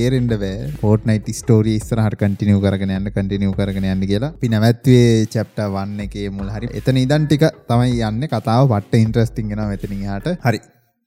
තේරෙන්ඩ බෑ ෆෝට්නයිට ස්ටෝරී ස්රහට කටිනියව කරගෙන යන්න කටිනියව කරගෙන යන්න කියලා. පි නැවැත්වේ චප්ට වන්න එකේ මුල්. හරි. එතන ඉදන් ටික තමයි යන්න. කතාව පට්ට ඉන්ට්‍රස්ටිංගෙන මෙතනයාට හරි.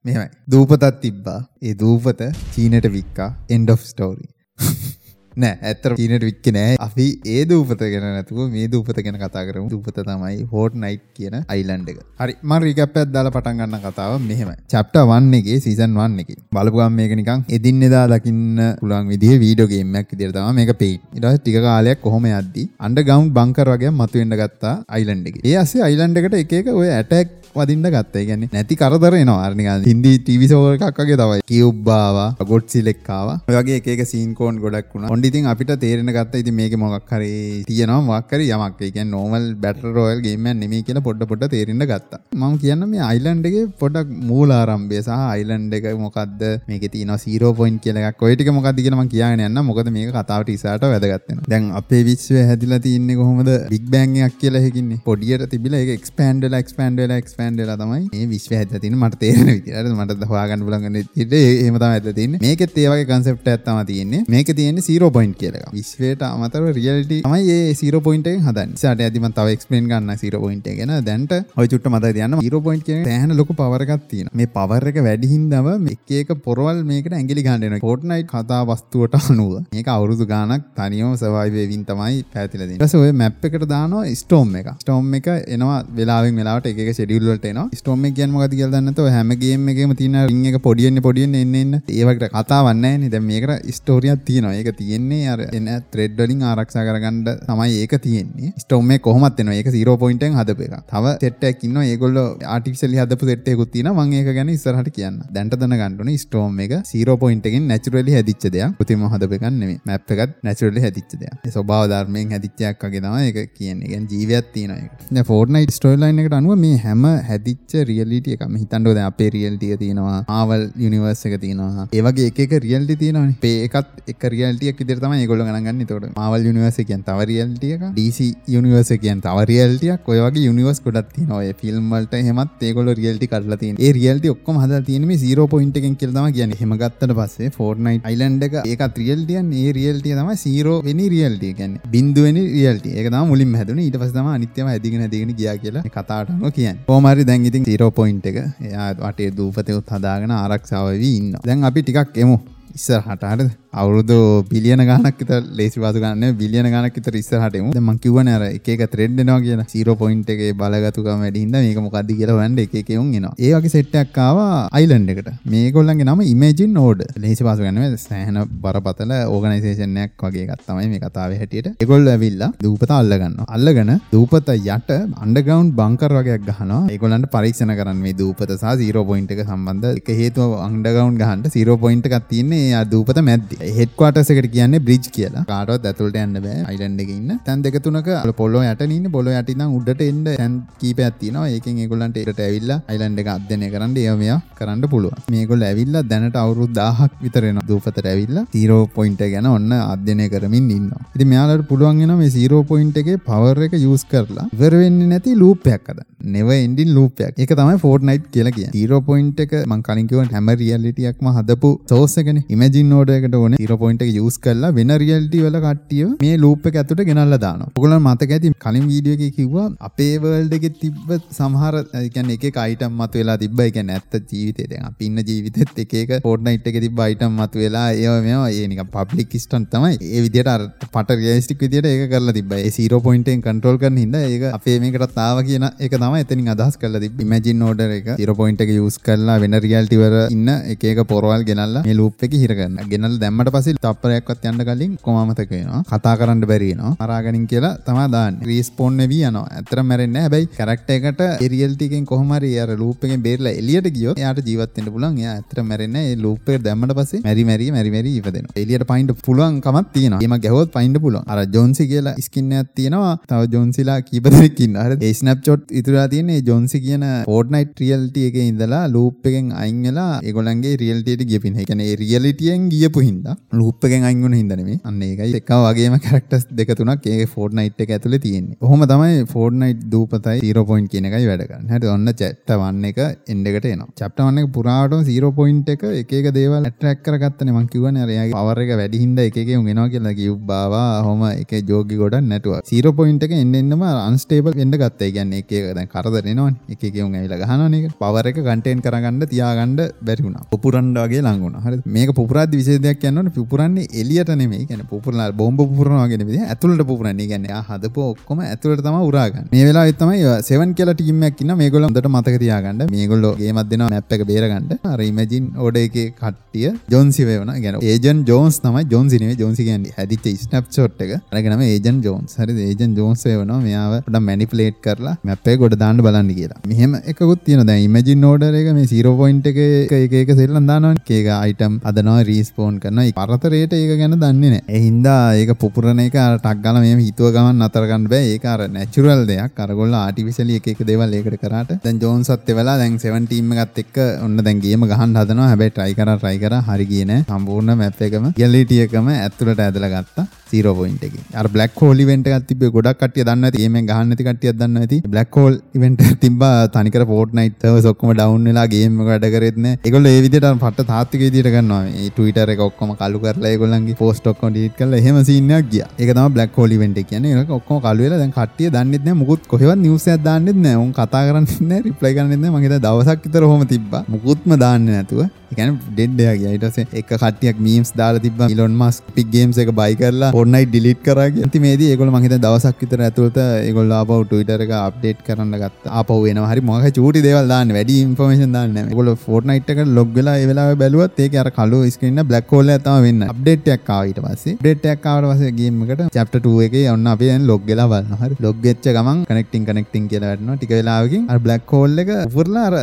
මෙමයි දූපතත් තිබ්බා. ඒ දූපත චීනට වික්කා. එන්ඩ් of ස්ටෝරී නෑ ඇත්තර චීනට වික්ක නෑ. අපි ඒ දූපත ගැන නැතුව මේ දූපත ගැන කතා කරමු. දූපත තමයි හෝට් නයිට් කියන අයිලන්ඩ් එක. හරි මම රීකැප් එකක් දාලා පටන් ගන්න කතාව මෙහෙමයි. චැප්ටර් 1 එකේ සීසන් 1 එකේ. බලපුවම මේක නිකන් එදින්නෙදා දකින්න පුළුවන් විදිහේ වීඩියෝ ගේම් එකක් විදිහට තමයි මේක පෙයි ඊට පස්සේ ටික කාලයක් කොහොම යද්දි අන්ඩර්ග්‍රවුන්ඩ් බංකර් වගේ මතුවෙන්න ගත්තා අයිලන්ඩ් එකේ. ඒ ඇස්සේ අයිලන්ඩ් එකට එක එක ඔය ඇටැක් වදින්න ගත්ත. ගැන නැති කරදර නවා අරනික හින්දි ටිවිසෝර එකක්ගේ තවයි කිව්බාවා ගොඩ් සිලෙක්කාව ඔයගේ එක සීන්කෝන් ගොඩක් වුණ. ඔොඩිතින් අපිට තේරෙන ගත්ත ඉති මේක මොක් හරි තියනවා මක්කර යමක්. එක නෝමල් බැට රෝයල් ගේම නෙම කියල පොඩ පොට තේරෙන ගත්තා. මම කියන්න මේ අයිලන්ඩගේ පොඩක් මූලාරම්බේ සහ අයිලන්ඩ එක මොකක්ද මේක තින සීරෝ පොයින් කියලක් ඔයටික මොකක්ද කියලම කියන්න යන්න මොකද මේක කතාවට ඉසාට වැදගත්වෙන දැන් අපේ විශ්ව හැදිලා තියන්නේ කොහොමද? බික් බෑන්ගයක් කියලා හැකින්නේ. පොඩියට තිබිල එක එක්ස්පන්ඩල එක්ස්පන්ඩල එක්ස්ප ස්පෑන්ඩල තමයි මේ විශ්ව ඇත තින මට තේරෙන විදිරට මට හවාගන්න පුලගන්න ට ඒමතම ඇත තින්න මේකත් ඒවගේ කන්සප්ට ඇත්තම තියන්නේ. මේක තියන්නේ සීරෝ පොයින්් කියල. විශ්වයට අමතර රියල්ට මයි ඒ සීරෝ පොයින්ට හදන් සට ඇතිම තව එක්ස්පලේන් ගන්න සීරෝ පොයින්ට ගෙන. දැන්ට ඔය චුට්ට මත යන්න සීරෝ පොයින්් කිය හැන ලොක පවරගත්තින මේ පවරක වැඩිහින්දව මේක පොරවල් මේකට ඇගලි ගන්නන පොට්නයි කතා වස්තුවට අනුව මේක අවුරුදු ගානක් තනියෝ සවයිවවින් තමයි පැතිලද ස ඔය මැප් එකට දානවා ස්ටෝම් එක. ස්ටෝම් එක එනවා වෙලාවෙන් වෙලාට එක ෙඩියල්ල වලට එනවා. ස්ටෝම් එක කියන්නේ මොකද කියලා දන්නතෝ හැම ගේම් එකේම තියෙන රින් එක පොඩියෙන් පොඩියෙන් එන්න එන්න. ඒ වගේ කතාවක් නැහැ නේ. දැන් මේකට ස්ටෝරියක් තියෙනවා. ඒක තියෙන්නේ අර එන ත්‍රෙඩ් වලින් ආරක්ෂා කරගන්න තමයි ඒක තියෙන්නේ. ස්ටෝම් එක කොහොමත් එනවා. ඒක 0 පොයින්ට් එකෙන් හදපු එක තව සෙට් එකක් ඉන්නවා. ඒගොල්ලෝ ආටිෆිෂියලි හදපු සෙට් එකකුත් තියෙනවා. මම ඒක ගැන ඉස්සරහට කියන්න. දැන්ට දැනගන්න ඕනේ ස්ටෝම් එක 0 පොයින්ට් එකෙන් නැචරලි හැදිච්ච දෙයක්. කෘතිම හදපු එකක් නෙමෙයි. මැප් එකත් නැචරලි හැදිච්ච දෙයක්. ඒ ස්වභාව ධර්මයෙන් හැදිච්ච එකක් වගේ තමයි ඒක කියන්නේ. කියන්නේ ජීවියක් තියෙනවා ඒක. දැන් ෆෝර්ට්නයිට් ස්ටෝරි ලයින් එකට අනුව මේ හැම හැදිච්ච රියලිට එක හිතන්ඩෝද අපේ රියල්ටිය තියෙනවා. ආවල් යනිවර්ස එක තියෙනවා. ඒවගේ එක රියල්ටි තියෙනවන. පේකත් එක රියල්ටියක් විදිරතම ගොල ගන්න. තොට මවල් යනිවර්ස කියන් තව රියල්ටියක ඩීසි යනිවර්ස කියන් තව රියල්ටියක් ඔයගේ යනිවර්ස් කොඩත් නොය ෆිල්ම්මල්ට හෙමත් ඒගොල රියල්ටි කරලති ඒ රියල්ටි ඔක්කොම හද තියනම සීරෝ පොයින්ට එකෙන් කියල්තම කියන හෙමගත්තට පස්සේ ෆෝර්නයි් අයිලන්ඩ එක ඒකත් රියල්ටියන් ඒ රියල්ටිය තම සීරෝ වෙනි රියල්ටිය ගැන බින්දුවනි රියල්ටි එක මුලින් හැදන. ඊට පසම අනිත්‍යම ඇදිගෙන හැදිගෙන ගියා කියලා කතාටම කියන් පෝමරි දැන්ගිතින් සීරෝ පොයින්් එක එයා වටේ දූපතයුත් හදාගෙන ආරක්ෂාවවී ඉන්න දැන් අපි ටිකක් එමු. ඉස්සරහට හරිද? අවුරුදු බිලියන ගානක් විතර ලේසි වාසු ගන්න බිලියන ගානක් විතර ඉස්සරහට එමු. දැන් මං කියවනේ අර එක එක ත්‍රෙඩ් එනවා කියලා. 0 පොයින්ට් එකේ බලගතුකම වැඩි හින්දා මේක මොකද්ද කියලා හොයන්න එක එක උන් එනවා. ඒ වගේ සෙට් එකක් ආවා අයිලන්ඩ් එකට. මේගොල්ලන්ගේ නම ඉමේජින් ඕඩර් ලේසි වාසු ගන්න සෑහෙන බරපතල ඕගනයිසේෂන් එකක් වගේ එකක් තමයි මේ කතාවේ හැටියට. ඒගොල්ලෝ ඇවිල්ලා දූපත අල්ල ගන්නවා අල්ලගෙන දූපත යට අන්ඩර්ග්‍රවුන්ඩ් බංකර් වගේක් ගහනවා. ඒගොල්ලන්ට පරීක්ෂණ කරන්න මේ දූපත සහ 0 පොයින්ට් එක සම්බන්ධ එක හේතුව අන්ඩර්ග්‍රවුන්ඩ් ගහන්න 0 පොයින්ට් එකක් තියෙන්නේ ආ දූපත මැද්දේ. හෙඩ්ක්වාටර්ස් එකට කියන්නේ බ්‍රිජ් කියලා. කාටවත් ඇතුළට යන්න බෑ. අයිලන්ඩ් එකේ ඉන්න. තැන් දෙක තුනක පොළොව යට ඉන්නේ. පොළොව යට ඉඳන් උඩට එන්න තැන් කීපයක් තියෙනවා. ඒකෙන් ඒගොල්ලන්ට ඒකට ඇවිල්ලා අයිලන්ඩ් එක අධ්‍යයනය කරන්න ඒව මෙයා කරන්න පුළුවන්. මේගොල්ලෝ ඇවිල්ලා දැනට අවුරුදු 1000ක් විතර එනවා දූපතට ඇවිල්ලා 0 පොයින්ට් එක ගැන ඔන්න අධ්‍යයනය කරමින් ඉන්නවා. ඉතින් මෙයාලට පුළුවන් වෙනවා මේ 0 පොයින්ට් එකේ පවර් එක යූස් කරලා ඉවර වෙන්නේ නැති ලූප් එකක් හදන්න නෙව එන්ඩින් ලූපයක් ඒක තමයි ෆෝර්ට්නයිට් කියලා කියන්නේ. 0 පොයින්ට් එක මං කලින් කිව්වා හැම රියැලිටියක්ම හදපු සෝස් එකනේ. ඉමේජින් ඕඩර් එකට ඕනේ 0 පොයින්ට් එක යූස් කරලා වෙන රියල්ටි වල කට්ටිය මේ ලූප් එක ඇතුළට ගෙනල්ලා දානවා. ඔයගොල්ලන් මතක ඇති කලින් වීඩියෝ එකේ කිව්වා අපේ වර්ල්ඩ් එකේ තිබ්බ සමහර ඒ කියන්නේ එක එක අයිටම් මතුවලා තිබ්බ. ඒ කියන්නේ ඇත්ත ජීවිතේ දැන් අපි ඉන්න ජීවිතෙත් එක එක Fortnite එකේ තිබ්බ අයිටම් මතුවලා ඒව මේවා ඒ නිකන් පබ්ලික් ස්ටන්ට් තමයි. ඒ විදිහට අර පට රියලිස්ටික් විදිහට ඒක කරලා තිබ්බා. ඒ 0 පොයින්ට් එකෙන් කන්ට්‍රෝල් කරන හින්දා ඒක අපේ මේකටත් ආවා කියන එක තමයි එතනින් අදහස් කරලා තිබ්බේ. ඉමේජින් ඕඩර් එක 0 පොයින්ට් එක යූස් කරලා වෙන රියල්ටි වල ඉන්න එක එක පොරවල් ගෙනල්ලා මේ ලූප් එකේ හිර කරනවා. ගෙනල්ලා දැම්මට පස්සේ තප්පරයක්වත් යන්න කලින් කොමමතක වෙනවා? කතා කරන්න බැරිනවා අරාගනින් කියලා තමා දාන්න. රීස්පෝන් වී යනවා. ඇතර මැරෙන්න හැබැයි කරක්ට එකට එරියල්ටිකෙන් කොහමරි අර ලූප්ගෙන් බේරල එලියට ගියෝ යාට ජීවත්තෙන්ට පුලන් යා ඇතර මැරෙන්න ලූපේ දැම්මට පස්සේ මැරි මැරි මැරි මැරි ඉපදෙන එලියට පයින්ට පුළුවන් කමත් තියෙන එම ගැහොත් පයින්ට පුළුවන්. අර ජොන්සි කියලා ස්කින්නයක් තියෙනවා. තව ජොන්සිලා කීපදරකින්න අර ඒ ස්නප්චොට් ඉතුරා තියෙන්නේ ජොන්සි කියන ෆෝර්ට්නයිට් රියල්ටි එක ඉඳලා ලූප් එකෙන් අයින් වෙලා ඒගොල්ලන්ගේ රියල්ටියට ගියපින්. ඒ කියන්නේ රියලිටියෙන් ගියපු හින්දා හින්දා ලූප් එකෙන් අයින් වුණ හින්දා නෙමෙයි. අන්න ඒකයි. එක වගේම කැරක්ටර්ස් දෙක තුනක් ඒ ෆෝර්ට්නයිට් එක ඇතුලේ තියෙන්නේ. කොහොම තමයි ෆෝර්ට්නයිට් දූපතයි 0 පොයින්ට් කියන එකයි වැඩ කරන්නේ. හරි ඔන්න චැප්ටර් 1 එක එන්ඩ් එකට එනවා. චැප්ටර් 1 එක පුරාවටම 0 පොයින්ට් එක එක එක දේවල් ඇට්‍රැක්ට් කරගත්තනේ. මං කිව්වනේ අර එයාගේ පවර් එක වැඩි හින්දා එක එක උන් එනවා කියලා කිව්ව බාවා. හොම එක ජෝගි ගොඩක් නැටුවා. 0 පොයින්ට් එක එන්න එන්නම අන්ස්ටේබල් වෙන්න ගත්තා. ඒ කියන්නේ එක එක දැන් කරදර එනවනේ. එක එක උන් ඇවිල්ලා ගහනවනේ ඒක පවර් එක කන්ටේන් කරගන්න තියාගන්න බැරි වුණා. පුපුරන්න වගේ ලඟ වුණා. හරිද? මේක පුපුරද්දි විශේෂ දෙයක් කියන්නවනේ පුපුරන්නේ එළියට නෙමෙයි. කියන්නේ පුපුරලා බෝම්බ පුපුරනවා වගේ නෙමෙයි. ඇතුළට පුපුරන්නේ. කියන්නේ ආ හදපු ඔක්කොම ඇතුළට තමයි උරාගන්නේ. මේ වෙලාවෙත් තමයි 7 කියලා ටීම් එකක් ඉන්නවා. මේගොල්ලෝ හොඳට මතක තියාගන්න. මේගොල්ලෝ ගේමක් දෙනවා මැප් එක බේරගන්න. අර ඉමේජින් ඕඩ එකේ කට්ටිය ජොන්සි වේවන ගැන ඒජන් ජෝන්ස් තමයි ජොන්සි නෙවෙයි ජොන්සි කියන්නේ හැදිච්ච ස්නැප්ෂොට් එක. අරගෙන නම ඒජන් ජෝන්ස් හරිද? ඒජන් ජෝන්ස් වේවනවා මෙයාව පොඩ්ඩක් මැනිපුලේට් කරලා මැප් එක ගොඩ දාන්න බලන්න කියලා. මෙහෙම එකකුත් තියෙනවා. දැන් ඉමේජින් ඕඩර් එක මේ 0 පොයින්ට් එක එක එක සෙල්ලම් දානවනේ. ඒක අයිටම් හදනවා රීස්පෝන් කරනවා පරතරයට ඒක ගැන දන්නේ නැහැ ඒ හින්දා ඒක පුපුරන එක අර ටක් ගාලා මෙහෙම හිතුව ගමන් නතර ගන්න බෑ. ඒක අර නැචරල් දෙයක්. අරගොල්ලෝ ආටිෆිෂියලි එක එක දේවල් ඒකට කරාට. දැන් ජෝන්සත් එවලා දැන් 7 ටීම් එකත් එක්ක ඔන්න දැන් ගේම ගහන්න හදනවා. හැබැයි try කරා try කරා හරි ගියේ නෑ. සම්පූර්ණ මැප් එකම රියැලිටි එකම ඇතුළට ඇදලා ගත්තා. 0 පොයින්ට් එකකින්. අර බ්ලැක් හෝල් ඉවෙන්ට් එකක් තිබ්බේ ගොඩක් කට්ටිය දන්නවා ඇති ගේමෙන් ගහන්න නැති කට්ටියක් දන්නවා ඇති බ්ලැක් හෝල් ඉවෙන්ට් එකක් තිබ්බා තනිකර ෆෝර්ට්නයිට් සර්වර්ස් ඔක්කොම ඩවුන් වෙලා ගේම් එක වැඩ කරෙත් නෑ. ඒගොල්ලෝ ඒ විදිහට අර පට්ට තාත්වික විදිහට කරනවා මේ Twitter එක ඔක්කොම කළු කරලා ඒගොල්ලන්ගේ පෝස්ට් ඔක්කොම ඩිලීට් කරලා එහෙම සීන් එකක් ගියා. ඒක තමයි බ්ලැක් හෝල් ඉවෙන්ට් එක කියන්නේ. ඒක ඔක්කොම කළු වෙලා දැන් කට්ටිය දන්නෙත් නෑ. මුකුත් කොහෙවත් නිවුස් එකක් දාන්නෙත් නෑ. උන් කතා කරන්නෙත් නෑ රිප්ලයි කරන්නෙත් නෑ. මම හිතා දවසක් විතර ඔහොම තිබ්බා. මුකුත්ම දාන්නේ නැතුව. එකන ඩෙඩ්ඩයා ගියා. ඊට පස්සේ එක කට්ටියක් මීම්ස් දාලා තිබ්බා. ඉලොන් මස්ක් පික් ගේම්ස් එක බයි කරලා ෆෝර්ට්නයිට් ඩිලීට් කරා කියලා. ඉතින් මේදී ඒගොල්ලෝ මං හිතන්නේ දවසක් විතර ඇතුළත ඒගොල්ලෝ ආපහු Twitter එක අප්ඩේට් කරන්න ගත්තා. ආපහු එනවා. හරි මොකක් හරි චූටි දේවල් දාන්නේ. වැඩි ඉන්ෆර්මේෂන් දාන්නේ නැහැ. ඒගොල්ලෝ ෆෝර්ට්නයිට් එකට ලොග් වෙලා ඒ වෙලාවේ බැලුවත් ඒකේ අර කළු ස්ක්‍රීන් එක බ්ලැක් හෝල් එකක් තමයි වෙන්නේ. අප්ඩේට් එකක් ආවා ඊට පස්සේ. අප්ඩේට් එකක් ආවට පස්සේ ගේම් එකට chapter 2 එකේ ඔන්න අපි දැන් ලොග් වෙලා බලනවා. හරි. ලොග් වෙච්ච ගමන් කනෙක්ටිං කනෙක්ටිං කියලා වැටෙනවා. ටික වෙලාවකින් අර බ්ලැක් හෝල් එක උපුරලා අර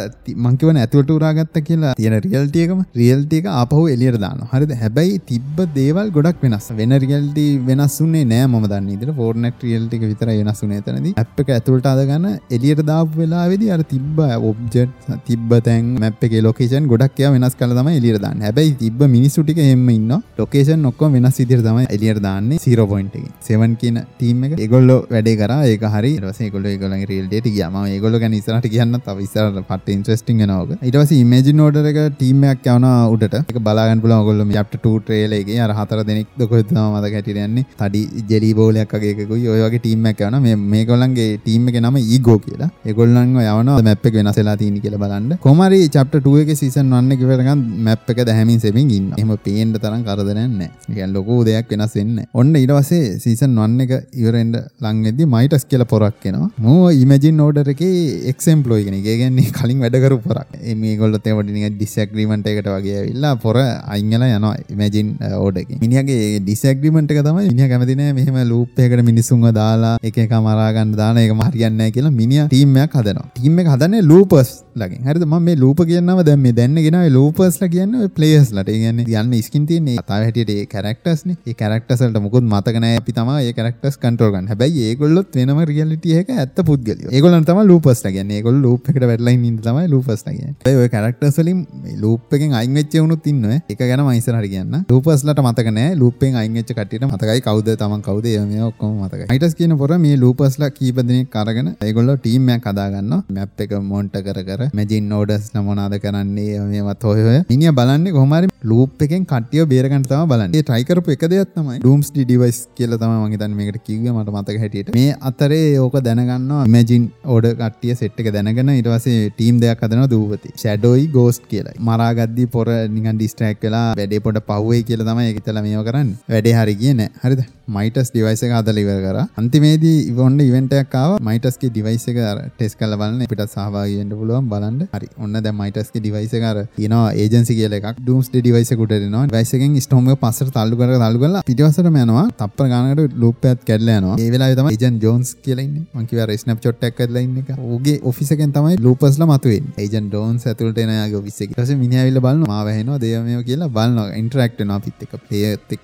මං කියවනේ ඇතුළට උරාගත්තා කියලා තියෙන රියල්ටි එකම රියල්ටි එක ආපහු එලියට දානවා. හරිද? හැබැයි තිබ්බ දේවල් ගොඩක් වෙනස්. වෙන රියල්ටි වෙනස් වුණේ නෑ මම දන්නේ විදිහට. ෆෝර්ට්නයිට් රියල්ටි එක විතරයි වෙනස් වුණේ එතනදී. ඇප් එක ඇතුළට අදගන්න එලියට දාපු වෙලාවේදී අර තිබ්බ ඔබ්ජෙක්ට් තිබ්බ තැන් මැප් එකේ ලොකේෂන් ගොඩක් ඒවා වෙනස් කරලා තමයි එලියට දාන්නේ. හැබැයි තිබ්බ මිනිස්සු ටික එහෙම ඉන්නවා. ලොකේෂන් ඔක්කොම වෙනස් විදිහට තමයි එලියට දාන්නේ 0 පොයින්ට් එකේ. 7 කියන ටීම් එක ඒගොල්ලෝ වැඩේ කරා ඒක හරි. ඊට පස්සේ ඒගොල්ලෝ ඒගොල්ලන්ගේ රියල්ටි එකට ගියා. මම ඒගොල්ලෝ ගැන ඉස්සරහට කියන්න තව ඉස්සරහට පට්ට ඉන්ට්‍රෙස්ටිං වෙනවා ඔක. ඊට පස්සේ ඉමේජින් ඕඩර් එක ටීම් එකක් යවනවා උඩට. ඒක බලාගන්න පුළුවන් ඔයගොල්ලෝ මේ chapter 2 trailer එකේ අර හතර දෙනෙක් කොහෙද තමයි මතක හැටියට යන්නේ. තඩි ජෙලි බෝලයක් වගේ එකකුයි ඔය වගේ ටීම් එකක් යවනවා. මේ මේගොල්ලන්ගේ ටීම් එකේ නම ඊගෝ කියලා. ඒගොල්ලන්ව යවනවා මැප් එක වෙනස් වෙලා තියෙන කියලා බලන්න. කොහොම හරි chapter 2 එකේ season 1 එක ඉවරකන් මැප් එක දැහැමින් සෙමින් ඉන්නවා. එහෙම පේන්න තරම් කරදරයක් නැහැ. ඒ කියන්නේ ලොකු දෙයක් වෙනස් වෙන්නේ නැහැ. ඔන්න ඊට පස්සේ season 1 එක ඉවරෙන්න ලං වෙද්දි මයිටස් කියලා පොරක් එනවා. මෝ ඉමේජින් ඕඩර් එකේ එක්ස් එම්ප්ලොයි කෙනෙක්. ඒ කියන්නේ කලින් වැඩ කරපු පොරක්. මේගොල්ලොත් ඒවට නිකන් ඩිස්ඇග්‍රීමන්ට් එකකට වගේ ඇවිල්ලා පොර අයින් වෙලා යනවා ඉමේජින් ඕඩර් එකේ. මිනිහාගේ ඩිස්ඇග්‍රීමන්ට් එක තමයි මිනිහා කැමති නැහැ මෙහෙම ලූප් එකකට මිනිස්සුන්ව දාලා එක එක මරා ගන්න දාලා ඒක හරියන්නේ නැහැ කියලා මිනිහා ටීම් එකක් හදනවා. ටීම් එක හදන්නේ ලූපර්ස් ලගින්. හරිද? මම මේ ලූප කියනම දැන් මේ දැන්න ගෙනාවේ ලූපර්ස්ලා කියන්නේ ඔය ප්ලේයර්ස්ලාට. ඒ කියන්නේ යන්න ස්කින් තියෙන්නේ කතාව හැටියට ඒ කැරක්ටර්ස් නේ. ඒ කැරක්ටර්ස් වලට මුකුත් මතක නැහැ. අපි තමයි ඒ කැරක්ටර්ස් කන්ට්‍රෝල් කරන්නේ. හැබැයි ඒගොල්ලොත් වෙනම රියැලිටි එක ඇත්ත පුද්ගලයෝ. ඒගොල්ලන් තමයි ලූපර්ස්ලා කියන්නේ. ඒගොල්ලෝ ලූප් එකට වැටලා ඉන්න ඉන්න තමයි ලූපර්ස්ලා කියන්නේ. ඒ ඔය කැරක්ටර්ස් වලින් මේ ලූප් එකෙන් අයින් වෙච්ච උනුත් ඉන්නවා. ඒක ගැන මම ඉස්සරහට කියන්න. ලූපර්ස්ලාට මතක නැහැ. ලූප් එකෙන් අයින් වෙච්ච කට්ටියට මතකයි කවුද තමන් කවුද ඒවා මේවා ඔක්කොම මතකයි. මයිටස් කියන පොර මේ ලූපර්ස්ලා කීප දෙනෙක් අරගෙන ඒගොල්ලෝ ටීම් එකක් හදා ගන්නවා. මැප් එක මොන්ට කර කර මැජින් ඕඩර්ස් නමනාද කරන්නේ මේවත් හොය හොය. මිනිහා බලන්නේ කොහොම හරි ලූප් එකෙන් කට්ටිය බේරගන්න තමයි බලන්නේ. ඒ try කරපු එක දෙයක් තමයි Doomsday device කියලා තමයි මම හිතන්නේ මේකට කිව්වේ මට මතක හැටියට. මේ අතරේ ඕක දැනගන්නවා Imagine order කට්ටිය set එක දැනගෙන ඊට පස්සේ ටීම් දෙකක් හදනවා දූපති. Shadowයි Ghost කියලා. මරා ගද්දි පොර නිකන් distract වෙලා වැඩේ පොඩ පහුවේ කියලා තමයි ඒක ඉතලා මේව කරන්නේ. වැඩේ හරි ගියේ නෑ. හරිද? මයිටස් ඩිවයිස් එක හදලා ඉවර කරා. අන්තිමේදී ඉවොන්න ඉවෙන්ට් එකක් ආවා. මයිටස්ගේ ඩිවයිස් එක අර ටෙස්ට් කරලා බලන්න අපිට සහභාගී වෙන්න පුළුවන් බලන්න. හරි. ඔන්න දැන් මයිටස්ගේ ඩිවයිස් එක අර තියෙනවා ඒජන්සි කියලා එකක්. Doomsday device එක උඩ දෙනවා. device එකෙන් storm එක පස්සට තල්ලු කරලා තල්ලු කරලා පිටිපස්සටම යනවා. තප්පර ගානකට loop එකක් කැඩලා යනවා. ඒ වෙලාවේ තමයි ඒජන්ට් ජෝන්ස් කියලා ඉන්නේ. මං කිව්වා අර snapshot එකක් කඩලා ඉන්න එක. ඌගේ ඔෆිස් එකෙන් තමයි loopers ලා මතුවෙන්නේ. ඒජන්ට් ජෝන්ස් ඇතුළට එන යාගේ ඔෆිස් එකේ. ඊට පස්සේ මිනිහා ඇවිල්ලා බලනවා මාව ඇහෙනවා දේව මේව කියලා බලනවා. ඉන්ටරැක්ට් වෙනවා අපිත් එක්ක. ප්ලේයර්ත්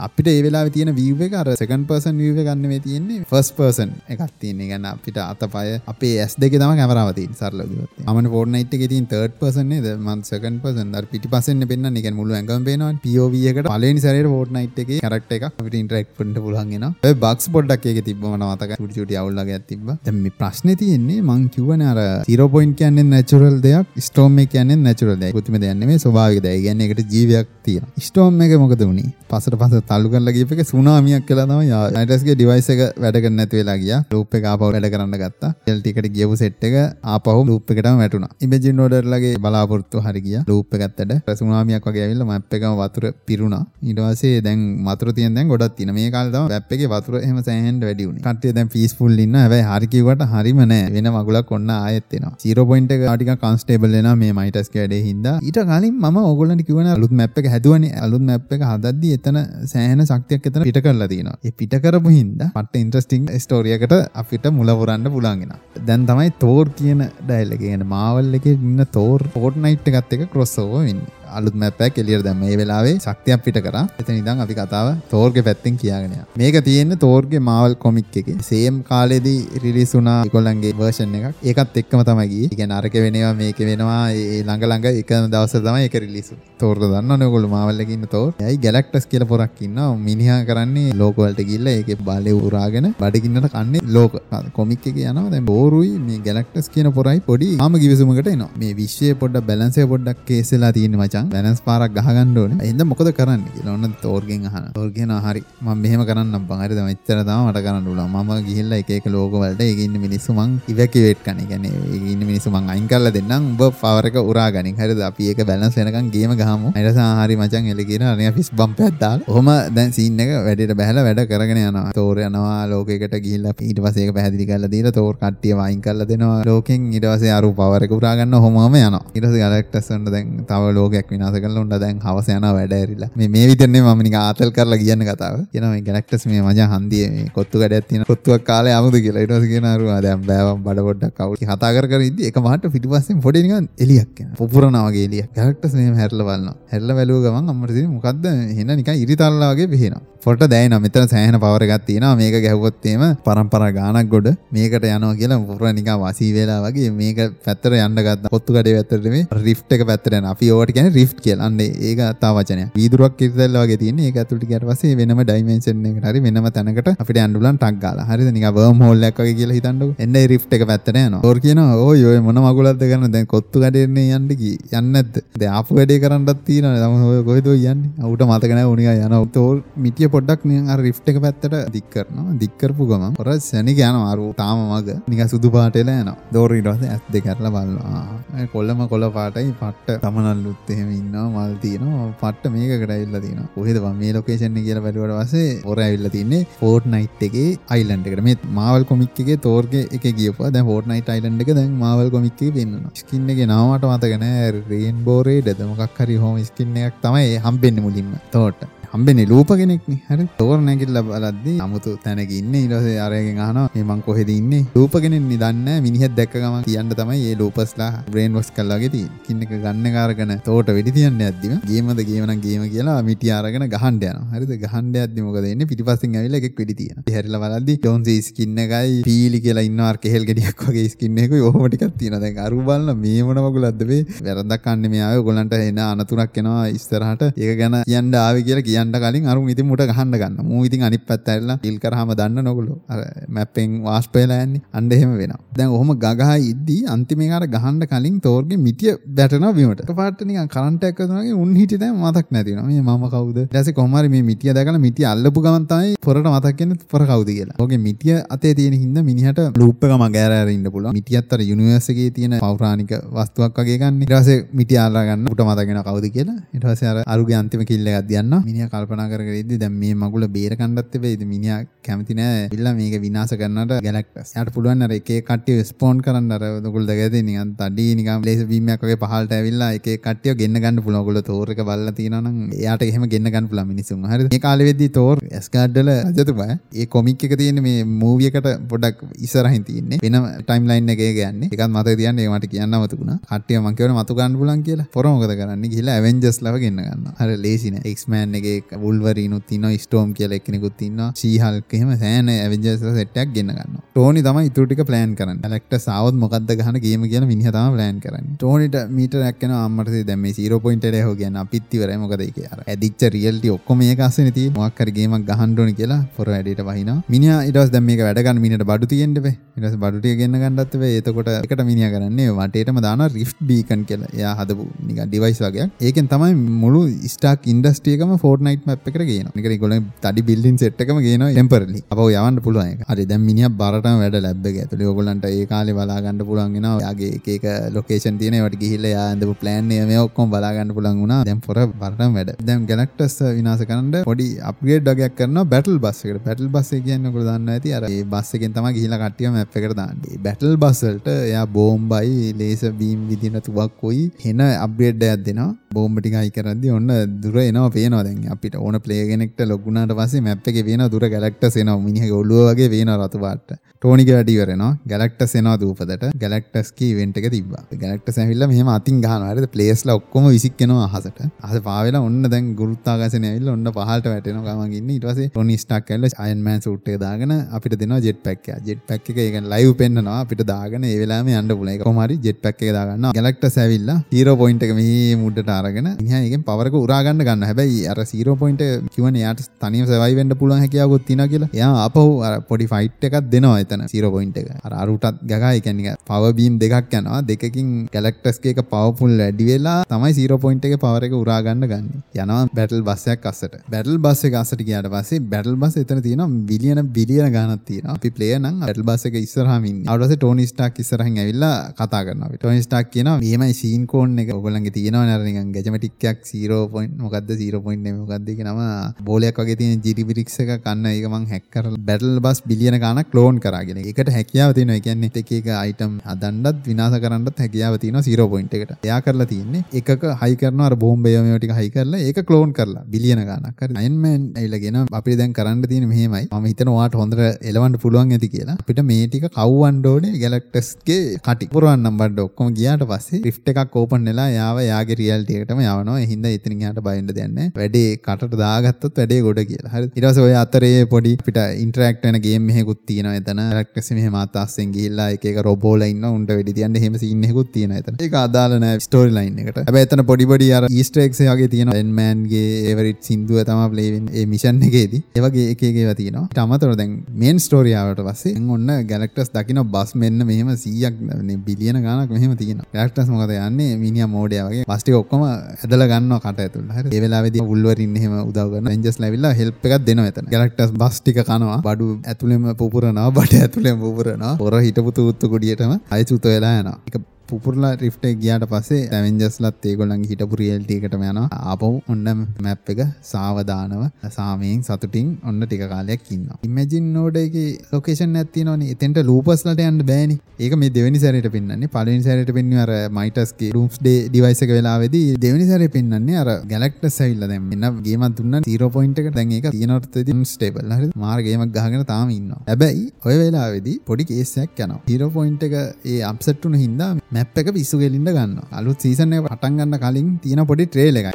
එක්ක ඒ වෙලාවේ ඉන්ටරැක්ට් වෙනවා. අපිට ඒ වෙලා තියෙන වීව එක අර සකන් පර්සන් වීව ගන්න මේ තියෙන්නේ ෆස් පර්සන් එකක් තියන්නේ. ගන්න අපිට අතපය අපේ ඇස් දෙක තම කැමරාවති සරලගත් මන ෆෝර්නයිට් එක තින් තර්ඩ් පර්සන්නේ ද මන් සකන් පර්සන් දර පිටි පසන්න පෙන්න්න එක මුළු ඇඟම් පේනවා පියෝවියකට පලනි සරයට ෆෝර්නයිට් එක කරක්ට එක අපිට ඉන්ටරෙක් පට පුලන්ගෙන බක්ස් පොඩ්ඩක් එක තිබම නවතක චුටි අවුල්ලගේ ඇතිබ දැම ප්‍රශ්න තියෙන්නේ මං කිවන අර සිරෝපොයින් කියන්නේ නැචුරල් දෙයක් ස්ටෝම කියන්නේ නැචුරල් දෙයක්. පුතිම දන්නේ ස්වාග දය ගන්න එකට ජීවයක් තිය ස්ටෝම් එක මොකද වුණේ පසට පස තල්ලු කරලා ගියපක සුනාමියක් කියලා තමයි නයිටස්ගේ ඩිවයිස් එක වැඩ කරන්න නැති වෙලා ගියා. ලූප් එක ආපහු වැඩ කරන්න ගත්තා. එල් ටිකට ගියපු සෙට් එක ආපහු ලූප් එකටම වැටුණා. ඉමේජින් ඕඩර්ලගේ බලාපොරොත්තු හරි ගියා. ලූප් එක ඇත්තට සුනාමියක් වගේ ඇවිල්ලා මැප් එකම වතුර පිරුණා. ඊට පස්සේ දැන් වතුර තියෙන දැන් ගොඩක් තියෙන. මේ කාලේ තමයි මැප් එකේ වතුර එහෙම සෑහෙන්න වැඩි වුණේ. කට්ටිය දැන් පීස්ෆුල් ඉන්න. හැබැයි හරි කිව්වට හරිම නෑ. වෙන මගුලක් ඔන්න ආයෙත් එනවා. 0 පොයින්ට් එක ටිකක් කන්ස්ටේබල් වෙනවා මේ මයිටස් කැඩේ හින්දා. ඊට කලින් මම ඕගොල්ලන්ට කිව්වනේ අලුත් මැප් එක හැදුවනේ. අලුත් මැප් එක හදද්දි එතන සෑහෙන ශක්තියක් එතන පිට කරලා තියෙනවා. ඒ පිට කරපු හින්දා පට්ට ඉන්ට්‍රස්ටිං ස්ටෝරියකට අපිට මුල පුරන්න පුළුවන්ගෙන. දැන් තමයි තෝර් කියන ඩයල් එක කියන මාවල් එකේ ඉන්න තෝර් ෆෝර්ට්නයිට් එකත් එක ක්‍රොස් ඕවර් වෙන්නේ. අලුත් මැප්පයක් එලියට දැම්ම. මේ වෙලාවේ ශක්තියක් පිට කරා. එතන ඉඳන් අපි කතාව තෝර්ගේ පැත්තෙන් කියාගෙන යනවා. මේක තියෙන්නේ තෝර්ගේ මාවල් කොමික් එකේ. සේම් කාලේදී රිලීස් වුණා ඒගොල්ලන්ගේ වර්ෂන් එකක්. ඒකත් එක්කම තමයි ගියේ. ඒ කියන්නේ අරක වෙනවා මේක වෙනවා ඒ ළඟ ළඟ එකම දවසේ තමයි ඒක රිලීස් වුනේ තෝර්ද දන්නවනේ ඔයගොල්ලෝ මාවල් එකේ ඉන්න තෝර්? එයි ගැලැක්ටස් කියලා පොරක් ඉන්නවා? මිනිහා කරන්නේ ලෝක වලට ගිහිල්ලා ඒකේ බලේ උරාගෙන බඩගින්නට කන්නේ ලෝක. කොමික් එකේ යනවා. දැන් බෝරුයි මේ ගැලැක්ටස් කියන පොරයි පොඩි. ආම කිවිසුමකට එනවා. මේ විශ්වයේ පොඩ්ඩක් බැලන්ස් එක පොඩ්ඩක් කේස් වෙලා තියෙන මචං. මචන් බැනස් පාරක් ගහගන්න ඕනේ. එහෙනම් මොකද කරන්න කියලා ඔන්න තෝර්ගෙන් අහන. තෝර් කියනවා හරි මම මෙහෙම කරන්නම් බං. හරිද මෙච්චර තමයි මට කරන්න පුළුවන්. මම ගිහිල්ලා එක එක ලෝක වලට ඒකේ ඉන්න මිනිස්සු මං ඉවැකියුවේට් කරන. ඒ කියන්නේ ඒකේ ඉන්න මිනිස්සු මං අයින් කරලා දෙන්නම්. උඹ පවර් එක උරා ගනින්. හරිද? අපි ඒක බැලන්ස් වෙනකන් ගේම ගහමු. ඊට පස්සේ හරි මචං එල කියන අනේ ෆිස් බම්ප් එකක් දාලා. ඔහම දැන් සීන් එක වැඩේට බහැලා වැඩ කරගෙන යනවා. තෝර් යනවා ලෝකයකට ගිහිල්ලා ඊට පස්සේ ඒක පැහැදිලි කරලා දීලා තෝර් කට්ටිය වයින් කරලා දෙනවා. ලෝකෙන් ඊට පස්සේ අරු පවර් එක උරා ගන්න ඔහොමම යනවා. ඊට පස්සේ ගැලැක්ටස් වලට දැන් තව ලෝකයක් විනාශ කරලා උන්ට දැන් හවස යන වැඩ ඇරිලා. මේ මේ විතරනේ මම නිකන් ආතල් කරලා කියන්න කතාව. කියනවා මේ ගැලැක්ටස් මේ මචං හන්දියේ මේ කොත්තු කඩයක් තියෙන කොත්තුවක් කාලේ ආමුද කියලා. ඊට පස්සේ කියනවා අරුවා දැන් බෑවම් බඩ පොඩ්ඩක් කවුල් කතා කර කර ඉද්දි එක මහට පිටිපස්සෙන් පොඩි නිකන් එලියක් එනවා. පුපුරනවා වගේ එලියක්. ගැලැක්ටස් මෙහෙම හැරිලා බලනවා. හැරිලා බැලුව ගමන් අම්මට තියෙන්නේ මොකද්ද? එහෙන නිකන් ඉරිතල්ලා වගේ වෙහෙනවා ෆොට දැයින මෙතන සෑහන පවර එකක් තියෙනවා. මේක ගැහුවොත්තේම පරම්පරා ගානක් ගොඩ මේකට යනවා කියලා පුර නිකන් වසී වෙලා වගේ මේක පැත්තට යන්න ගත්තා. පොත්තු කඩේ පැත්තට මේ රිෆ්ට් එක පැත්තට යනවා. අපි ඕවට කියන්නේ රිෆ්ට් කියලා. අන්න ඒක තා වචනයක්. වීදුරුවක් ඉරිතැල්ල වගේ තියෙන්නේ ඒක ඇතුළට ගියාට පස්සේ වෙනම ඩයිමෙන්ෂන් එකකට හරි වෙනම තැනකට අපිට යන්න පුළුවන් ටක් ගාලා. හරිද? නිකන් වර්ම් හෝල් එකක් වගේ කියලා හිතන්නකෝ. එන්න ඒ රිෆ්ට් එක පැත්තට යනවා. ඕර් කියනවා ඕයි ඔය මොන මගුලක්ද ගන්න දැන් කොත්තු කඩේන්නේ යන්න කි. යන්නේ නැද්ද? දැන් ආපු වැඩේ කරන්නත් තියෙනවා. තම ඔය කොහෙද ඔය යන්නේ? අවුට මතක නැහැ උනිකා යනවා. තෝල් මිටිය පොඩ්ඩක් නිකන් අර රිෆ්ට් එක පැත්තට දික් කරනවා. දික් කරපු ගමන් ඔර සැනික යනවා. අර තාම මග නිකන් සුදු පාටේලා යනවා. දෝර ඊට පස්සේ ඇස් දෙක අරලා බලනවා. කොල්ලම කොළ පාටයි පට්ට තමනල්ලුත් එහෙම ඉන්නවා මල් තියෙනවා පට්ට මේකට ඇවිල්ලා තියෙනවා. කොහෙද මේ ලොකේෂන් එක කියලා බැලුවට පස්සේ හොර ඇවිල්ලා තින්නේ ෆෝර්ට්නයිට් එකේ අයිලන්ඩ් එකට. මේ මාවල් කොමික් එකේ තෝර්ගේ එකේ ගියපුවා දැන් ෆෝර්ට්නයිට් අයිලන්ඩ් එක දැන් මාවල් කොමික් එකේ පෙන්වනවා. ස්කින් එකේ නම මට මතක නෑ රේන්බෝ රේඩ්ද මොකක් හරි හෝම් ස්කින් එකක් තමයි හම්බෙන්නේ මුලින්ම තෝට. හම්බෙන්නේ ලූප කෙනෙක්නේ. හරි. තෝර නැගිටලා බලද්දි 아무තු තැනක ඉන්නේ ඊට පස්සේ අරගෙන අහනවා මේ මං කොහෙද ඉන්නේ? ලූප කෙනෙක්නේ දන්නේ මිනිහෙක් දැක්ක ගමන් කියන්න තමයි මේ ලූපස්ලා බ්‍රේන් වොෂ් කරලා වගේ තියෙන්නේ. කින් එක ගන්න කාරගෙන තෝට වෙඩි තියන්න යද්දිම ගේමද ගේම නම් ගේම කියලා මිටි අරගෙන ගහන්න යනවා. හරිද? ගහන්න යද්දි මොකද වෙන්නේ? පිටිපස්සෙන් ඇවිල්ලා එකෙක් වෙඩි තියනවා. ඉතින් හැරිලා බලද්දි ජෝන්සි ස්කින් එකයි පීලි කියලා ඉන්නවා අර කෙහෙල් ගෙඩියක් වගේ ස්කින් එකකුයි. ඔහොම ටිකක් තියෙනවා. දැන් අරු බලන මේ මොන වගුලක්ද මේ? වැරද්දක් කන්නේ මේ ආවේ. ඔයගොල්ලන්ට එන අනතුරක් එනවා ඉස්සරහට. ඒක ගැන කියන්න ආවේ කියලා කියන්න කලින් අරුන් ඉතින් මුට ගහන්න ගන්න. මූ ඉතින් අනිත් පැත්ත ඇරලා කිල් කරාම දන්න නොගොල්ලෝ. අර මැප්පෙන් වාෂ්ප වෙලා යන්නේ. අන්න එහෙම වෙනවා. දැන් ඔහොම ගගහා ඉද්දි අන්තිමේ අර ගහන්න කලින් තෝර්ගේ මිටිය වැටෙනවා බිමට. එකපාරට නිකන් කරන්ට් එකක් වතුනාගේ උන් හිටි දැන් මතක් නැති වෙනවා. මේ මම කවුද? ඊට පස්සේ කොහොම හරි මේ මිටිය දැකලා මිටිය අල්ලපු ගමන් තමයි පොරට මතක් වෙන්නේ පොර කවුද කියලා. ඔගේ මිටිය අතේ තියෙන හින්දා මිනිහට ලූප් එක මග ඇර ඉන්න පුළුවන්. මිටියත් අර යුනිවර්ස් එකේ තියෙන පෞරාණික වස්තුවක් වගේ ගන්න. ඊට පස්සේ මිටිය අල්ලා ගන්න උට මතක් වෙනවා කවුද කියලා. ඊට පස්සේ අර අරුගේ අන්තිම කිල් එකක් දියන්නා. මිනිහා කල්පනා කර කර ඉද්දි දැන් මේ මගුල බේර කණ්ඩත් වෙයිද මිනිහා කැමති නෑ ඉල්ලා මේක විනාශ කරන්නට ගැලැක්ටස්. යාට පුළුවන් අර එක එක කට්ටිය ස්පෝන් කරන්න අර ඔයගොල්ලෝ දැකලා නිකන් තඩි නිකන් ලේසර් බීම් එකක් වගේ පහළට ඇවිල්ලා එක එක කට්ටිය ගෙන්න ගන්න පුළුවන්. ඔයගොල්ලෝ තෝර් එක බලලා තියෙනවා නම් එයාට එහෙම ගෙන්න ගන්න පුළුවන් මිනිසුන්. හරිද? මේ කාලේ වෙද්දී තෝර් ඇස්ගාඩ් වල රජතුමා ඒ කොමික් එක තියෙන්නේ මේ මූවි එකට පොඩ්ඩක් ඉස්සරහින් තියෙන්නේ. වෙනම ටයිම් ලයින් එකේ යන්නේ. ඒකත් මතක තියන්න ඒක මට කියන්න අමතකුණා. කට්ටිය මං කියවන මතු ගන්න පුළුවන් කියලා. පොර මොකද කරන්නේ? ගිහිල්ලා ඇවෙන්ජර්ස් ලව ගෙන්න ගන්නවා. හරි ලේසි නෑ. X-Man එකේ උල්වරීනුත් තින්න ස්ටෝම් කියල එකනෙකුත් තින්න ශීහල්කෙම සෑන ඇවිජස සෙට්ටක් ගෙන්න්න ගන්න ටෝනි තම ඉතුරටික ප්ලෑන් කරන්න. ලෙක්ට සවත් මොකක්ද ගහන ගේම කියන මිනිහතම ප්ලෑන් කරන්න. ටෝනිට මීට රැක්කන අම්මට දැම සීරෝ පොයින්ට හෝ ගැන පිත්තිවර මොකද කිය ඇදිච්ච රියල්ට ඔක්කොම මේ කාසන ති මොක්කරගේමක් ගහන්ඩෝනි කියලා පොර වැඩට වහින මිනි ඉටස් දැම මේ වැඩගන්න මිට බඩු තියෙන්ටේ ඉටස් බඩුටිය ගන්න ගන්නත්වේ ඒතකොට එකට මිනිිය කරන්නේ වටේටම දාන රිෆ් බීකන් කියල. එයා හදපු නික ඩිවයිස් වගේ ඒකෙන් තමයි මුළු ස්ටාක් ඉන්ඩස්ටියකම ෆෝර්නයිට් මැප් එක ගෙන නික ගොල තඩි බිල්ලින් සෙට්කම ගෙන ටෙම්පරලි අප යවන්න පුළුවන් හරි දැම් මිනිිය බරට වැඩ ලැබ ඇතුල ඔගොලන්ට ඒ කාලෙ බලාගන්න පුළන්ගෙන යාගේ ඒක ලොකේෂන් තියන වට ගිහිල්ල යාන්දපු ප්ලෑන් මේ ඔක්කොම් බලාගන්න පුළන් වුණා. දැම් පොර බරටම් වැඩ. දැම් ගැලක්ටස් විනාස කරන්න පොඩි අපගේඩ් ඩගයක් කරන බැටල් බස්සකට පැටල් බස්ස කියන්න කොදන්න ඇති. අර බස්සකෙන් තම ගහිල කටිය මැප් එකට දාන්නේ. බැටල් බස්සල්ට එයා බෝම්බයි ලේස බීම් විදින තුවක් කොයි හෙන අබ්්‍රේඩ්ඩයක් දෙෙනවා. බෝම්බටි අයි කරදදි ඔන්න දුර එනවා පේනවා දැන්. අපිට ඕන පලේගෙනෙක්ට ලොගුණට පසේ මැප් එක වෙන දුර ගැලක්ට සෙනවා මිනිහ ඔල්ලුව වගේ වෙන රතුවාට ටෝනික වැඩිවරෙනවා ගැලක්ට සෙනවා දූපදට ගැලක්ටස්කී වෙන්ට එක තිබ ගැලක්ට සැහිල්ල මෙහම අතින් ගහනවරද පලේස්ල ඔක්කොම විසික්කෙනවා අහසට. අහ පාවෙල ඔන්න දැන් ගුරුත්තාගසන ඇල්ල ඔන්න පහට වැටෙන ගමගන්න ඉටවසේ ටොනි ස්ටක් කල්ල අයන්මෑන් සුට්ටේ දාගෙන අපිට දෙන ජෙට් පැක් ජෙට් පැක් එක ලයිව් පෙන්න්නවා. අපිට දාගෙන ඒවෙලාම අන්ඩ පුල එක කොමරි ජෙට් පැක් එක දාගන්න ගැලක්ට සැවිල්ල හීරෝ පොයින්ට එක මේ මුඩට අරගෙන හයගෙන් පවරක උරාගන්න ගන්න හැබැයි අර සීරෝ පොයින්ට කිවන යාට තනිව සවයිවෙන්ට පුළන් හැකියාවගොත් තින කියලා. යා අපහු පොඩි ෆයිට් එකක් දෙනවා එතන සීරෝ පොයින්ට එක. අරුටත් ගගා එකනික පවබීම් දෙකක් යනවා. දෙකින් ගැලක්ටස්ගේ එක පවපුල් වැඩි වෙලා තමයි සීරෝ පොයින්ට එක පවර එක උරාගන්න ගන්න යනවා බැටල් බස්සයක් අස්සට. බැටල් බස්ස එක අසට කියට පස්සේ බැටල් බස් එතන තියෙන බිලියන බිලියන ගානත් තියෙන අපි ප්ලේනම් බැටල් බස් එක ඉස්සරහමින් අවටස ටෝනි ස්ටාක් ඉස්සරහින් ඇවිල්ලා කතා කරන ටෝනි ස්ටාක් කියන මේමයි සීන් කෝන් එක. ඔගලන්ගේ තියෙනවා නරනිකන් ගැජමටික්යක් සීරෝ පොයින්් මොකක්ද සීරෝ පොයින්් මොකක්දක නම බෝලයක් වගේ තියෙන ජිරිපිරික්ස එක කන්න. ඒකමං හැක්කර බැටල් බස් බිලියන ගාන කලෝන් කරගෙන එකට හැකියාව තියෙන එකන්නේ එක අයිටම් අදන්නත් විනාස කරන්නත් හැකියාව තියෙන සීරෝ පොයින්් එකට. එයා කරලා තියන්නේ එක හයි කරන බෝම්බයමටික හයි කරලා ඒක කලෝන් කරලා. බිලියන ගානක් අයින්මන් ඇල්ලගෙන අපි දැන් කරන්න තියෙන මෙහෙමයි. ම හිතන වාට හොඳර එලවන්ට පුළුවන් ඇති කියලා. අපිට මේටික කව්වන්ඩෝනේ ගැලක්ටස්ගේ කටි. පුරුවන්නම් බඩ ඔක්කොම ගියාට පස්සේ රිෆ් එකක් ඕපන් වෙලා යාව යාගේ රියල්ටියකටම යවනවා. හින්ද ඉතින් යාට බයින්ඩ දෙන්න වැඩේ කටට දාගත්තොත් වැඩේ ගොඩ කියලා. හරි. ඊට පස්සේ ඔය අතරේ පොඩි පිට ඉන්ටරැක්ට් වෙන ගේම් මෙහෙකුත් තියෙනවා එතන. ගැලක්ටස් මෙහෙම අතස්සෙන් ගිහිල්ලා එක එක රොබෝලා ඉන්න උන්ට වෙඩි තියන්න එහෙම සීන් එකකුත් තියෙනවා එතන. ඒක අදාළ නැහැ ස්ටෝරි ලයින් එකට. හැබැයි එතන පොඩි පොඩි අර ඊස්ටර් එග්ස් වගේ තියෙනවා. එන්මෑන්ගේ ඒවරිට් සින්දුව තමයි ප්ලේ වෙන්නේ. ඒ මිෂන් එකේදී. ඒ වගේ එක එක ඒවා තියෙනවා. ඊට අමතරව දැන් මේන් ස්ටෝරි ආවට පස්සේ දැන් ඔන්න ගැලක්ටස් දකින්න බස් මෙන්න මෙහෙම 100ක් බිලියන ගාණක් මෙහෙම තියෙනවා. ගැලක්ටස් මොකද යන්නේ? මිනිහා මෝඩයා වගේ. බස් ටික ඔක්කොම ඇදලා ගන්නවා කට ඇතුළට. හරි. ඒ වෙලාවේදී වුල්වරින් එහෙම උදව් කරන රෙන්ජර්ස් ලැවිලා හෙල්ප් එකක් දෙනවා එතන. ගැලක්ටස් බස් ටික කනවා. බඩු ඇතුළෙම පුපුරනවා බඩ ඇතුළෙම පුපුරනවා. පොර හිටපු තූත්තු කුඩියටම අය චුත වෙලා යනවා. ඒක පුපුරලා රිෆ්ට ගියාට පස්සේ ඇවෙන්ජස්ලත් ඒගොල්ලන් හිටපු රියල්ටියකටම යනවා. ආපහු ඔන්න මැප් එක සාවධානව සාමයෙන් සතුටින් ඔන්න ටික කාලයක් ඉන්නවා. ඉමජින් නෝඩ එක ලොකේෂන් ඇත්ති නොනි එතෙන්ට ලූපස්ලට යන්න බෑනි. ඒක මේ දෙවනි සැරට පින්නන්නේ. පලින් සැරට පින්න අර මයිටස්ගේ රුම්ස් ඩේ ඩිවයිසක වෙලාවෙදී දෙවනි සැර පින්නන්නේ අර ගැලක්ට සැල්ල දැම් එන්න ගේමත් දුන්න තීරෝ පොයින්ට එක දැන් එක තියනොත් ස්ටේබල් හරි. මාර්ගේමක් ගහගෙන තාම ඉන්න හැබැයි ඔය වෙලාවෙදී පොඩි කේසයක් යන තීරෝ පොයින්ට එක ඒ අපසට්ටුන හින්දා මැප් එක පිස්සු ගෙලින්ට ගන්න අලුත් සීසන පටන් ගන්න කලින් තියෙන පොඩි ට්‍රේල එකයි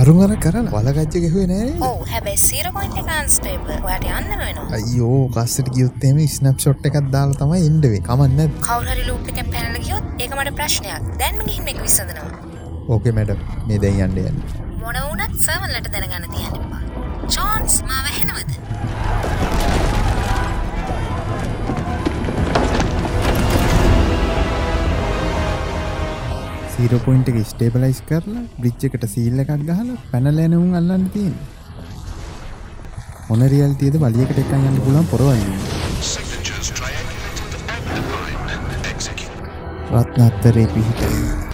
අරුමර කරන වලගච්ච ගෙහුවේ නෑ ඔව් හැබැයි සීර පොයින්ට් එක අන්ස්ටේබල්. ඔයාට යන්න වෙනවා. අයියෝ කස්සට ගියොත්තේම ස්නප් ෂොට් එකක් දාලා එන්න වෙන්නේ කමන්න කවුරු හරි ලූප් එකෙන් පැනලා ගියොත් ඒක මට ප්‍රශ්නයක්. දැන්ම ගිහින් මේක විසඳනවා. ඕකේ මැඩම් මේ දැන් යන්න යන්න මොන වුණත් සර්වර්ලට දැනගන්න තියන්න එපා. චාන්ස් මාව ඇහෙනවද? සීරෝ පොයින්ට් එක ස්ටේබලයිස් කරලා බ්‍රිජ් එකට සීල් එකක් ගහලා පැනලා යන උන් අල්ලන්න තියෙන්නේ. මොන රියල්ටියද වලියකට එකක් යන්න defined. Execute. රත්නත්තරේ පිහිට.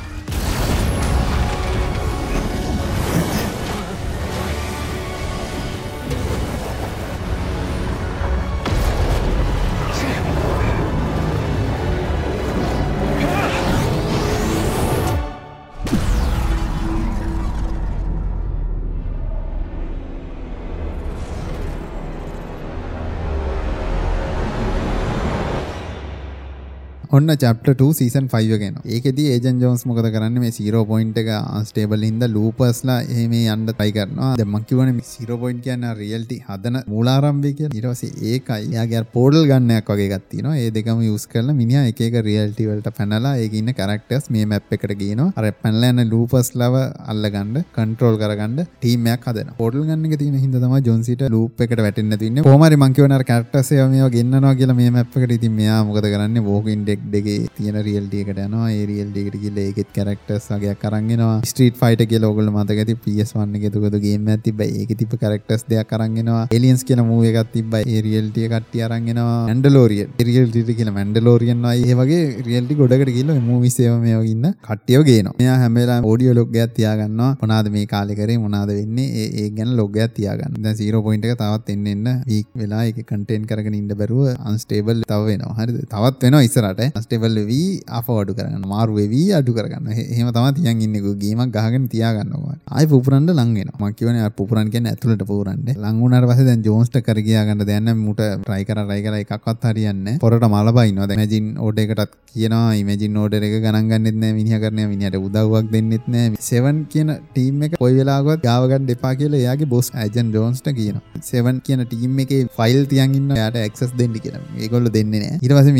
ඔන්න චප්ට 2 සීසන් 5 ගෙන ඒකෙදී ඒජන් ජෝන්ස් මොකද කරන්න? මේ සීරෝ පොයින්ට් එක අන්ස්ටේබල් හින්ද ලූපස්ලා එහෙම යන්න try කරනවා. දැන් මං කියවනේ සීරෝ පොයින්ට් කියන්නේ රියල්ටි හදන මූලාරම්භය කියලා. ඊට පස්සේ ඒකයි. එයාගේ අර පෝඩල් ගන්නයක් වගේ එකක් තියෙනවා. ඒ දෙකම යූස් කරලා මිනිහා එක එක රියල්ටි වලට පැනලා ඒකේ ඉන්න කැරක්ටර්ස් මේ මැප් එකට ගේනවා අර පැනලා යන ලූපස් ලව අල්ලගන්න කන්ට්‍රෝල් කරගන්න ටීම් එකක් හදනවා. පෝඩල් ගන්න එක තියෙන හින්දා තමයි ජොන්සිට ලූප් එකට වැටෙන්න නැති වෙන්නේ කොහොම හරි මං කියවන අර කැරක්ටර්ස් ඒවා මේවා ගෙන්නනවා කියලා මේ මැප් එකට. ඉතින් මෙයා මොකද කරන්නේ? වෝකින් ඩෙක් දෙකේ තියෙන රියල්ටි එකට යනවා. ඒ රියල්ටි එකට ගිහලා ඒකෙත් කැරක්ටර්ස් වගේක් අරන් එනවා ස්ට්‍රීට් ෆයිටර් කියලා ඕගොල්ලෝ මතක ඇති? PS1 එකේ දුකද ගේම් එකක් තිබ්බා. ඒකේ තිබ්බ කැරක්ටර්ස් දෙයක් අරන් එනවා එලියන්ස් කියන මූවි එකක් තිබ්බා. ඒ රියල්ටි එක කට්ටිය අරන් එනවා මැන්ඩලෝරියන් රියල්ටි එක කියලා මැන්ඩලෝරියන් වයි. ඒ වගේ රියල්ටි ගොඩකට ගිහලා මූවිස් ඒවා මේවා ඉන්න කට්ටියව ගේනවා. මෙයා හැම වෙලාවෙම ඔඩියෝ ලොග් එකක් තියාගන්නවා. මොනවාද මේ කාලේ කරේ? මොනවාද වෙන්නේ? ඒ ඒ ගැන ලොග් එකක් තියාගන්න. දැන් 0 පොයින්ට් එක තවත් එන්න එන්න වීක් වෙලා ඒක කන්ටෙන්ට් කරගෙන ඉන්න බැරුව අන්ස්ටේබල් තව වෙනවා. හරිද? තවත් වෙනවා ඉස්සරහට. අන්ස්ටේබල් වෙවි අප අඩු කරගන්න මාරු වෙවි අඩු කරගන්න. එහෙම තමයි තියන් ඉන්නේ. ගේමක් ගහගෙන තියාගන්නවා ආයි පුපුරන්න ලං වෙනවා. මම කියවනේ අර පුපුරන් කියන්නේ ඇතුළට පුපුරන්න. ලං වුණාට පස්සේ දැන් ජෝන්ස්ට කර ගියා ගන්න දෙයක් නැහැ. මුට try කරා try කරා එකක්වත් හරියන්නේ නැහැ. පොරට මල බයින්නවා දැන් ඉමේජින් ඕඩර් එකටත් කියනවා. ඉමේජින් ඕඩර් එක ගණන් ගන්නෙත් නැහැ. මිනිහා කරන්නේ මිනිහට උදව්වක් දෙන්නෙත් නැහැ. 7 කියන ටීම් එක කොයි වෙලාවකවත් ගාව ගන්න එපා කියලා එයාගේ බොස් ඇජන් ජෝන්ස්ට කියනවා. 7 කියන ටීම් එකේ ෆයිල් තියන් ඉන්න එයාට ඇක්සස් දෙන්න කියලා. ඒගොල්ලෝ දෙන්නේ නැහැ. ඊට පස්සේ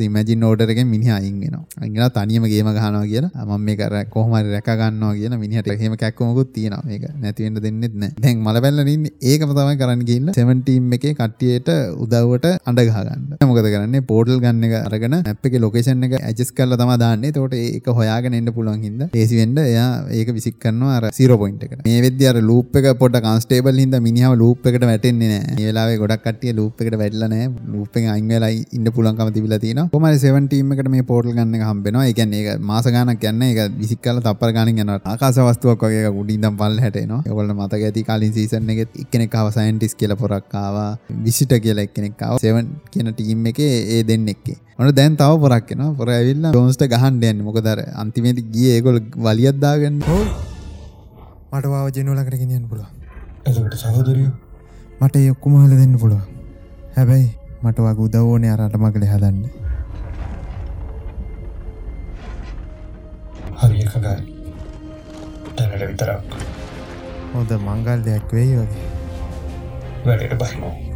මිනිහට පාවෙනවා හරිද ඉමේජින් ඕඩර් එකෙන් මිනිහා අයින් වෙනවා. අයින් වෙලා තනියම ගේම ගහනවා කියලා. මම මේක අර කොහොම හරි රැක ගන්නවා කියලා මිනිහට එහෙම කැක්කමකුත් තියෙනවා. මේක නැති වෙන්න දෙන්නෙත් නැහැ දැන් මල බැලලා ඉන්නේ. ඒකම තමයි කරන්න ගිහිල්ලා 7 ටීම් එකේ කට්ටියට උදව්වට අඬ ගහ ගන්න. මොකද කරන්නේ? පෝර්ටල් ගන්න එක අරගෙන මැප් එකේ ලොකේෂන් එක ඇඩ්ජස්ට් කරලා තමයි දාන්නේ. එතකොට ඒක හොයාගෙන එන්න පුළුවන් හින්දා ලේසි වෙන්න එයා ඒක විසික් කරනවා අර 0 පොයින්ට් එකට. මේ වෙද්දී අර ලූප් එක පොඩ්ඩක් අන්ස්ටේබල් හින්දා මිනිහව ලූප් එකට වැටෙන්නේ නැහැ මේ වෙලාවේ ගොඩක් කට්ටිය ලූප් එකට වැටිලා නැහැ ලූප් එකෙන් අයින් වෙලා ඉන්න පුළුවන්කම තිබිලා තියෙනවා කොහමද 7 ටීම් එකට මේ පෝර්ටල් ගන්න එක හම්බෙනවා? ඒ කියන්නේ ඒක මාස ගාණක් යන්නේ. ඒක විසික් කරලා තප්පර ගාණින් යනවා. ආකාශ වස්තුවක් වගේ එකක් උඩින් ඉඳන් පල්ලෙහාට එනවා. ඒගොල්ලෝ මතක ඇති කලින් සීසන් එකෙත් එක්කෙනෙක් ආවා සයන්ටිස්ට් කියලා පොරක් ආවා විසිටර් කියලා එක්කෙනෙක් ආවා. 7 කියන ටීම් එකේ ඒ දෙන්නෙක්ගේ ඔන්න දැන් තව පොරක් එනවා. පොර ඇවිල්ලා ජෝන්ස්ට ගහන්න යන්නේ. මොකද අර අන්තිමේදී ගියේ ඒගොල්ලෝ වලියක් දාගන්න ඔව්. මට වාව ජෙනුවලකට ගෙනියන්න පුළුවන්. එතකට සහෝදරයෝ? මට ඒ ඔක්කොම හොයලා දෙන්න පුළුවන්. හැබැයි මට වගේ උදව් ඕනේ අර අටමගලේ හදන්න හරි එකගයි දැනට විතරක්. හොඳ මංගල් දෙයක් වෙයි වගේ. වැඩට බහිමෝ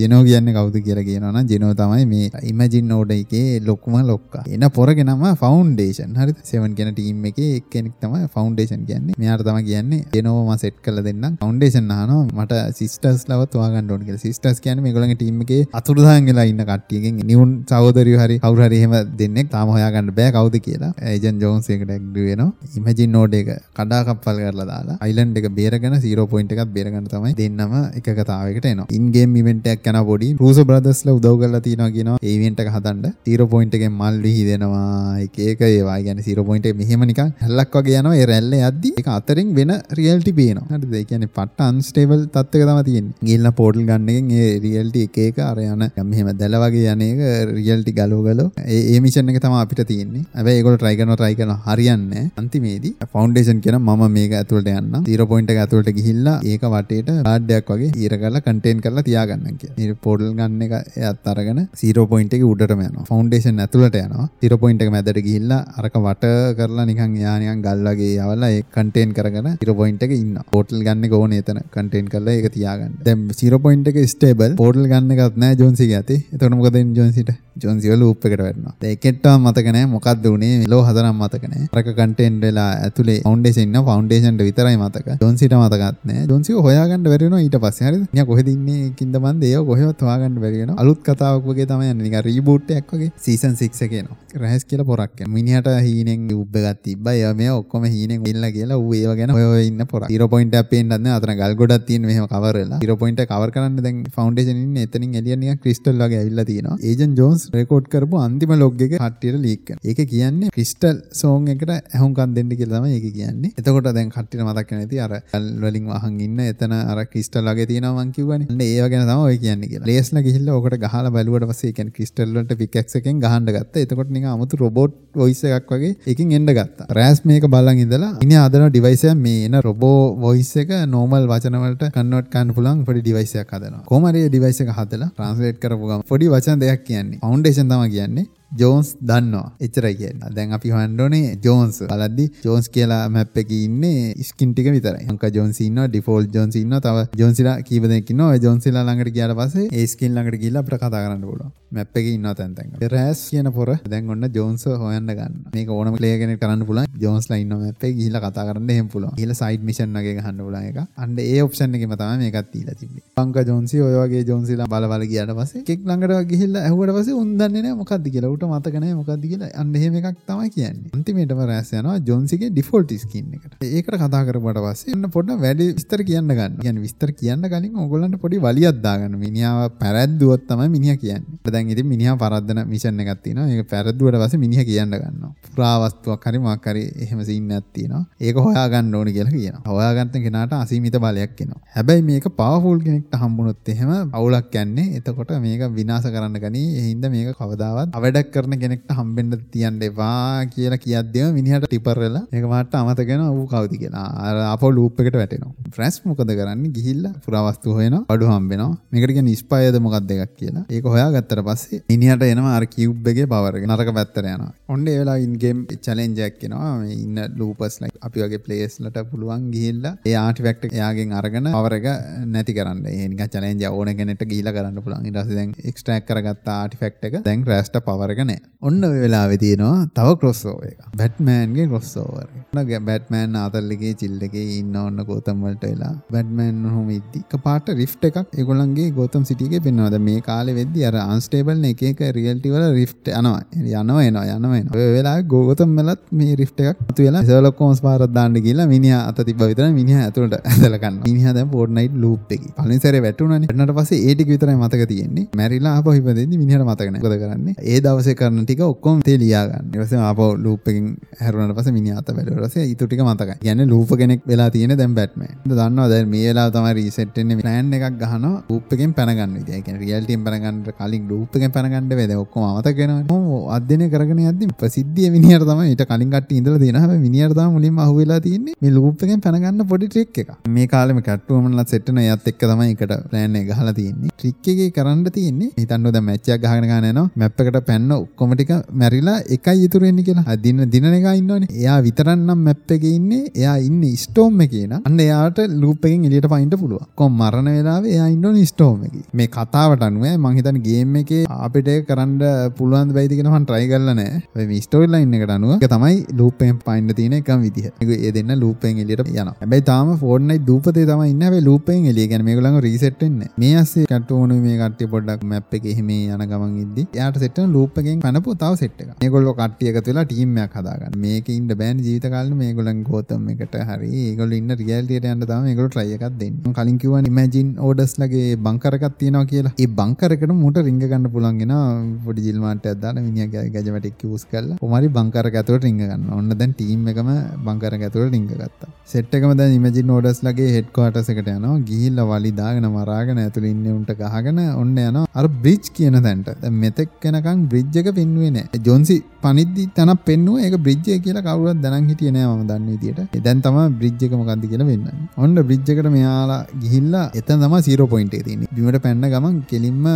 ජෙනෝ කියන්න කවුද කියලා කියනවන ජෙනෝ තමයි මේ ඉමජින් නෝඩ එකේ ලොකුම ලොක්කා. එන පොරගෙනම ෆෞන්ඩේෂන් හරි සෙවන් කියන ටීම් එක එක්කෙනෙක් තම ෆෞන්ඩේෂන් කියන්නේ. මෙයාට තම කියන්නේ ජෙනෝම සෙට් කල දෙන්න ෆෞන්ඩේෂන් හන මට සිස්ටස් ලව තුවාගන්න ඕන කියලා. සිස්ටස් කියන මේ ගොලගේ ටීම් එකේ අතුරුදාන් වෙලා ඉන්න කට්ටියකින් නිවුන් සහෝදරයෝ හරි කවුරු හරි එහෙම දෙන්නෙක් තාම හොයාගන්න බෑ කවුද කියලා. ඒජන් ජෝන්ස් එකට ඇග්ඩු වෙනවා. ඉමජින් නෝඩ් එක කඩා කප්පල් කරලා දාලා අයිලන්ඩ් එක බේරගෙන 0 පොයින්ට් එකක් බේරගන්න තමයි දෙන්නම එක කතාවයකට එනවා. ඉන් ගේම් ඉවෙන්ට් එකක් යන පොඩි රූස බ්‍රදස්ල උදව් කරලා තියෙනවා කියනවා. ඒවෙන්ට් එක හදන්න. 0 පොයින්ට් එකෙන් මල් විහිදෙනවා එක එක ඒවා. කියන්නේ 0 පොයින්ට් එක මෙහෙම නිකන් හැල්ලක් වගේ යනවා. ඒ රැල්ල යද්දි ඒක අතරින් වෙන රියල්ටි පේනවා. හරිද? ඒ කියන්නේ පට්ට අන්ස්ටේබල් තත්ත්වයක තමයි තියෙන්නේ. ගිහිල්ලා පෝර්ටල් ගන්න එකෙන් ඒ රියල්ටි එක එක අර යන මෙහෙම දැල වගේ යන එක රියල්ටි ගලව ගලව ඒ ඒ මිෂන් එක තමයි අපිට තියෙන්නේ. හැබැයි ඒගොල්ලෝ try කරනවා try කරනවා හරියන්නේ නැහැ. අන්තිමේදී ෆවුන්ඩේෂන් කියන මම මේක ඇතුළට යන්න 0 පොයින්ට් එක ඇතුළට ගිහිල්ලා ඒක වටේට කාඩ් එකක් වගේ ඊර කරලා කන්ටේන් කරලා තියාගන්න කියලා. පෝඩල් ගන්න එක එයත් අරගෙන 0 පොයින්ට් එක උඩටම යනවා. ෆවුන්ඩේෂන් ඇතුළට යනවා. 0 පොයින්ට් එක මැදට ගිහිල්ලා අරක වට කරලා නිකන් යා නිකන් ගල් වගේ යවලා ඒක කන්ටේන් කරගෙන 0 පොයින්ට් එක ඉන්නවා. පෝටල් ගන්න එක ඕනේ එතන කන්ටේන් කරලා ඒක තියාගන්න. දැන් 0 පොයින්ට් එක ස්ටේබල් පෝටල් ගන්න එකත් නැහැ ජොන්සිගේ අතේ එතකොට මොකද වෙන්නේ ජොන්සිට ජොන්සි වල ලූප් එකට වැටෙනවා. දැන් ඒකෙට්ටම මතක නැහැ මොකද්ද උනේ. මෙලෝ හතරක් මතක නැහැ අරක කන්ටේන් වෙලා ඇතුලේ ෆවුන්ඩේෂන් ඉන්න ෆවුන්ඩේෂන්ට විතරයි මතක. ජොන්සිට මතකත් නැහැ ජොන්සිව හොයාගන්න බැරි වෙනවා ඊට පස්සේ. හරිද? මියා කොහෙද ඉන්නේ? කින්ද මන්ද. ඒව කොහෙවත් හොයාගන්න බැරි වෙනවා. අලුත් කතාවක් වගේ තමයි යන්නේ. නිකන් රීබූට් එකක් වගේ සීසන් 6 එකේ එනවා. රහස් කියලා පොරක් යනවා මිනිහට හීනෙන් උබ්බ එකක් තිබ්බා. ඒවා මේ ඔක්කොම හීනෙන් ඉල්ල කියලා ඌ ඒව ගැන ඔය ඔය ඉන්න පොරක්. 0 පොයින්ට් එකක් පේන්නත් නෑ. අතන ගල් ගොඩක් තියෙන මෙහෙම කවර් වෙලා. 0 පොයින්ට් එක කවර් කරන්න දැන් ෆවුන්ඩේෂන් ඉන්නේ. එතනින් එළිය නිකන් ක්‍රිස්ටල් වගේ ඇවිල්ලා තියෙනවා. ඒජන් ජෝන්ස් රෙකෝඩ් කරපු අන්තිම ලොග් එක කට්ටියට ලීක් කරනවා. ඒක කියන්නේ ක්‍රිස්ටල් සෝන් එකට ඇහුම්කන් දෙන්න කියලා තමයි ඒක කියන්නේ. එතකොට දැන් කට්ටියට මතක් වෙන ඇති අර ගල් වලින් වහන් ඉන්න එතන අර ක්‍රිස්ටල් වගේ තියෙනවා මං කිව්වනේ. අන්න ඒව ගැන තමයි ඔය කියන්නේ කියලා. ලේස්ලා ගිහිල්ලා ඔකට ගහලා බැලුවට පස්සේ ඒ කියන්නේ ක්‍රිස්ටල් වලට පිකැක්ස් එකෙන් ගහන්න ගත්තා. එතකොට නිකන් 아무තු රොබෝට් වොයිස් එකක් වගේ එකකින් එන්න ගත්තා. රෑස් මේක බලන් ඉඳලා ඉන්නේ හදන ඩිවයිස් එක මේ එන රොබෝ වොයිස් එක නෝමල් වචන වලට කන්වර්ට් කරන්න පුළුවන් පොඩි ඩිවයිස් එකක් හදනවා. කොහොම හරි ඩිවයිස් එක හදලා ට්‍රාන්ස්ලේට් කරපු ගමන් පොඩි වචන දෙකක් කියන්නේ. ෆවුන්ඩේෂන් තමයි කියන්නේ. ජෝන්ස් දන්නවා. එච්චර කියන්න. දැන් අපි හන්ඩෝනේ ජෝන්ස් බලද්දි ජෝන්ස් කියලා මැප් එක ඉන්නේ ස්කින් ටික විතරයි. අංක ජෝන්සින්න ඩිෆෝල් ජෝන්සින්න තව ජෝන්සිලා කීප දෙනෙක් ඉන්නවා. ජෝන්සිලා ළඟට ගියාට පස්සේ ඒ ස්කින් ළඟට ගිහිල්ලා අපිට කතා කරන්න පුළුවන්. මැප් එකේ ඉන්නවා තැන් තැන් රෑස් කියන පොර දැන් ඔන්න ජෝන්ස් හොයන්න ගන්න. මේක ඕනම ප්ලේයර් කෙනෙක් කරන්න පුළුවන්. ජෝන්ස්ලා ඉන්න මැප් එකේ ගිහිල්ලා කතා කරන්න එහෙම පුළුවන්. ගිහිල්ලා සයිඩ් මිෂන් වගේ ගහන්න පුළුවන් එක අන්න ඒ ඔප්ෂන් එකෙම තමයි මේකත් දීලා තිබ්බේ. අංක ජෝන්සි ඔය වගේ ජෝන්සිලා බල බල ගියාට පස්සේ කෙක් ළඟට ගිහිල්ලා ඇහුවට පස්සේ උන් දන්නේ නැහැ මොකක්ද කියලා. ඌට මතක නැහැ මොකක්ද කියලා අන්න එහෙම එකක් තමයි කියන්නේ. අන්තිමේටම රැස් යනවා ජොන්සිගේ ඩිෆෝල්ට් ස්කින් එකට. ඒකට කතා කරපුවට පස්සේ අන්න පොඩ්ඩක් වැඩි විස්තර කියන්න ගන්න. කියන්නේ විස්තර කියන්න කලින් ඕගොල්ලන්ට පොඩි වලියක් දාගන්න. මිනිහාව පැරද්දුවොත් තමයි මිනිහා කියන්නේ. දැන් ඉතින් මිනිහා පරද්දන මිෂන් එකක් තියෙනවා. ඒක පැරද්දුවට පස්සේ මිනිහා කියන්න ගන්නවා. පුරාවස්තුවක් හරි මොකක් හරි එහෙම සීන් එකක් තියෙනවා. ඒක හොයාගන්න ඕනේ කියලා කියනවා. හොයාගන්න කෙනාට අසීමිත බලයක් එනවා. හැබැයි මේක පවර්ෆුල් කෙනෙක්ට හම්බුනොත් එහෙම අවුලක් යන්නේ. එතකොට මේක විනාශ කරන්න ගනී. ඒ හින්දා මේක කවදාවත් අවඩක් කරන කෙනෙක්ට හම්බෙන්න තියන්න එපා කියලා කියද්දිම මිනිහට ටිපර් වෙලා මේක මාට අමතක වෙනවා ඌ කවුද කියලා. අර අපෝ ලූප් එකට වැටෙනවා. ෆ්‍රැන්ස් මොකද කරන්නේ? ගිහිල්ලා පුරාවස්තු හොයනවා. බඩු හම්බ වෙනවා. මේකට කියන්නේ ඉස්පයර්ද මොකක්ද එකක් කියලා. ඒක හොයාගත්තට පස්සේ මිනිහට එනවා අර කියුබ් එකේ පවර් එක. නරක පැත්තට යනවා. ඔන්න ඒ වෙලාව ඉන් ගේම් චැලෙන්ජ් එකක් එනවා. මේ ඉන්න ලූපර්ස් ලයික් අපි වගේ ප්ලේයර්ස්ලට පුළුවන් ගිහිල්ලා ඒ ආටිෆැක්ට් එක එයාගෙන් අරගෙන පවර් එක නැති කරන්න. ඒ නිකන් චැලෙන්ජ් ඕන කෙනෙක්ට ගිහිල්ලා කරන්න පුළුවන්. ඊට පස්සේ දැන් එක්ස්ට්‍රැක්ට් කරගත්ත ආටිෆැක්ට් එක දැන් රැස්ට පවර් එක නැහැ. ඔන්න ඔය වෙලාවේ තියෙනවා තව ක්‍රොස්සෝවර් එක. බැට්මෑන්ගේ ක්‍රොස්සෝවර් එක. ඔන්න බැට්මෑන් ආතල්ලගේ චිල් එකේ ඉන්න ඔන්න ගෝතම් වලට වෙලා බැට්මෑන් ඔහොම ඉද්දි එකපාරට රිෆ්ට් එකක් ඒගොල්ලන්ගේ ගෝතම් සිටි එකේ පෙන්වනවා. දැන් මේ කාලේ වෙද්දි අර අන්ස්ටේබල් එක එක රියල්ටි වල රිෆ්ට් යනවා. යනවා එනවා යනවා එනවා. ඔය වෙලාවේ ගෝතම් වලත් මේ රිෆ්ට් එකක් මතු වෙලා ෂර්ලොක් හෝම්ස් පාරක් දාන්න ගිහලා මිනිහා අත තිබ්බ විතර මිනිහා ඇතුළට ඇදලා ගන්නවා. මිනිහා දැන් ෆෝර්ට්නයිට් ලූප් එකේ. පළවෙනි සැරේ වැටුණානේ. වැටුණාට පස්සේ ඒ ටික විතරයි මතක තියෙන්නේ. මැරිලා ආපහු ඉපදෙද්දි මිනිහට මතක නැහැ. මොකද කරන්නේ? ඒ දවසේ කරන ටික ඔක්කොම තේ ලියා ගන්න. ඊට පස්සේ ආපහු ලූප් එකෙන් හැරුණාට පස්සේ මිනිහා අත වැළුවා. ඊට පස්සේ ඊටු ටික මතකයි. කියන්නේ ලූප් කෙනෙක් වෙලා තියෙන දැන් බැට්මෑන්. දන්නවා දැන් මේ වෙලාව තමයි රීසෙට් වෙන්නේ. ප්ලෑන් එකක් ගහනවා ලූප් එකෙන් පැන ගන්න විදිය. ඒ කියන්නේ රියැලිටියෙන් පැන ගන්න කලින් ලූප් එකෙන් පැන ගන්න වෙයි. දැන් ඔක්කොම අමතක වෙනවනේ. මොම අධ්‍යයනය කරගෙන යද්දි ප්‍රසිද්ධිය මිනිහට තමයි ඊට කලින් කට්ටිය ඉඳලා තියෙනවා. හැබැයි මිනිහට තමයි මුලින්ම අහුවෙලා තියෙන්නේ මේ ලූප් එකෙන් පැන ගන්න පොඩි ට්‍රික් එකක්. මේ කාලෙම කැට්ටුවමන්ලා සෙට් වෙන එයත් එක්ක තමයි එකට ප්ලෑන් එක ගහලා තියෙන්නේ. ට්‍රික් එකේ කරන්න තියෙන්නේ හිතන්න දැන් මැච් එකක් ගහගෙන ගන්න යනවා. මැප් එකට පැන්න ඔක්කොම ටික මැරිලා එකයි ඉතුරු වෙන්නේ කියලා. දින දින එක ඉන්නවනේ. එයා විතරක් නම් මැප් එකේ ඉන්නේ. එයා ඉන්නේ ස්ටෝම් එකේ නම්. අන්න එයාට ලූප් එකෙන් එළියට පයින්න පුළුවන්. කොම් මරණ වෙලාවේ එයා ඉන්නෝනේ ස්ටෝම් එකේ. මේ කතාවට අනුව මං හිතන්නේ ගේම් එකේ අපිට ඒක කරන්න පුළුවන් වෙයිද කියලා මං try කරලා නැහැ. මේ ස්ටෝරි ලයින් එකට අනුව ඒක තමයි ලූප් එකෙන් පයින්න තියෙන එකම විදිහ. ඒක ඒ දෙන්න ලූප් එකෙන් එළියට යනවා. හැබැයි තාම ෆෝර්ට්නයිට් දූපතේ තමයි ඉන්නේ. හැබැයි ලූප් එකෙන් එළිය කියන්නේ මේගොල්ලන්ව රීසෙට් වෙන්නේ නැහැ. මේ ඇස්සේ කට්ටෝනුයි මේ කට්ටිය පොඩ්ඩක් මැප් එකේ එහෙම යන ගමන් ඉද්දි එයාට සෙට් වෙන ලූප් එකෙන් පනපු තව සෙට් එකක්. මේගොල්ලෝ කට්ටිය එකතු වෙලා ටීම් එකක් හදාගන්න. මේකේ ඉන්න බෑනේ ජීවිත කාලෙම මේගොල්ලන් ගෝතම් එකට හරි ඒගොල්ලෝ ඉන්න රියැලිටියට යන්න තමයි මේගොල්ලෝ try එකක් දෙන්නේ. මම කලින් කිව්වනේ ඉමැජින් ඕඩර්ස් ලගේ බංකර් එකක් තියෙනවා කියලා. ඒ බංකර් එකට මුට රිංග ගන්න පුළුවන් වෙනවා. පොඩි ජිල් මාට්ටයක් දාලා මිනිහා ගැජමැටික් යූස් කරලා කොහමරි බංකර් එක ඇතුළට රිංග ගන්නවා. ඔන්න දැන් ටීම් එකම බංකර් එක ඇතුළට රිංග ගත්තා. සෙට් එකම දැන් ඉමැජින් ඕඩර්ස් ලගේ හෙඩ් ක්වාටර්ස් එකට යනවා. ගිහිල්ලා වලි දාගෙන මරාගෙන ඇතුළේ ඉන්නේ උන්ට ගහගෙන ඔන්න යනවා. අර බ්‍රිජ් කියන තැනට. දැන් මෙතෙක් වෙනකන් බ්‍රිජ් එක පෙන්වුවේ නැහැ. ජොන්සි පනිද්දි තැනක් පෙන්නුව ඒක බ්‍රිජ් එක කියලා කවුරුවත් දැනන් හිටියේ නෑ මම දන්න විදියට. දැන් තමයි බ්‍රිජ් එක මොකද්ද කියලා වෙන්නන්නේ. ඔන්න බ්‍රිජ් එකට මෙයාලා ගිහිල්ලා එතන තමයි 0 පොයින්ට් එක තියෙන්නේ. බිමට පැන්න ගමන් කෙලින්ම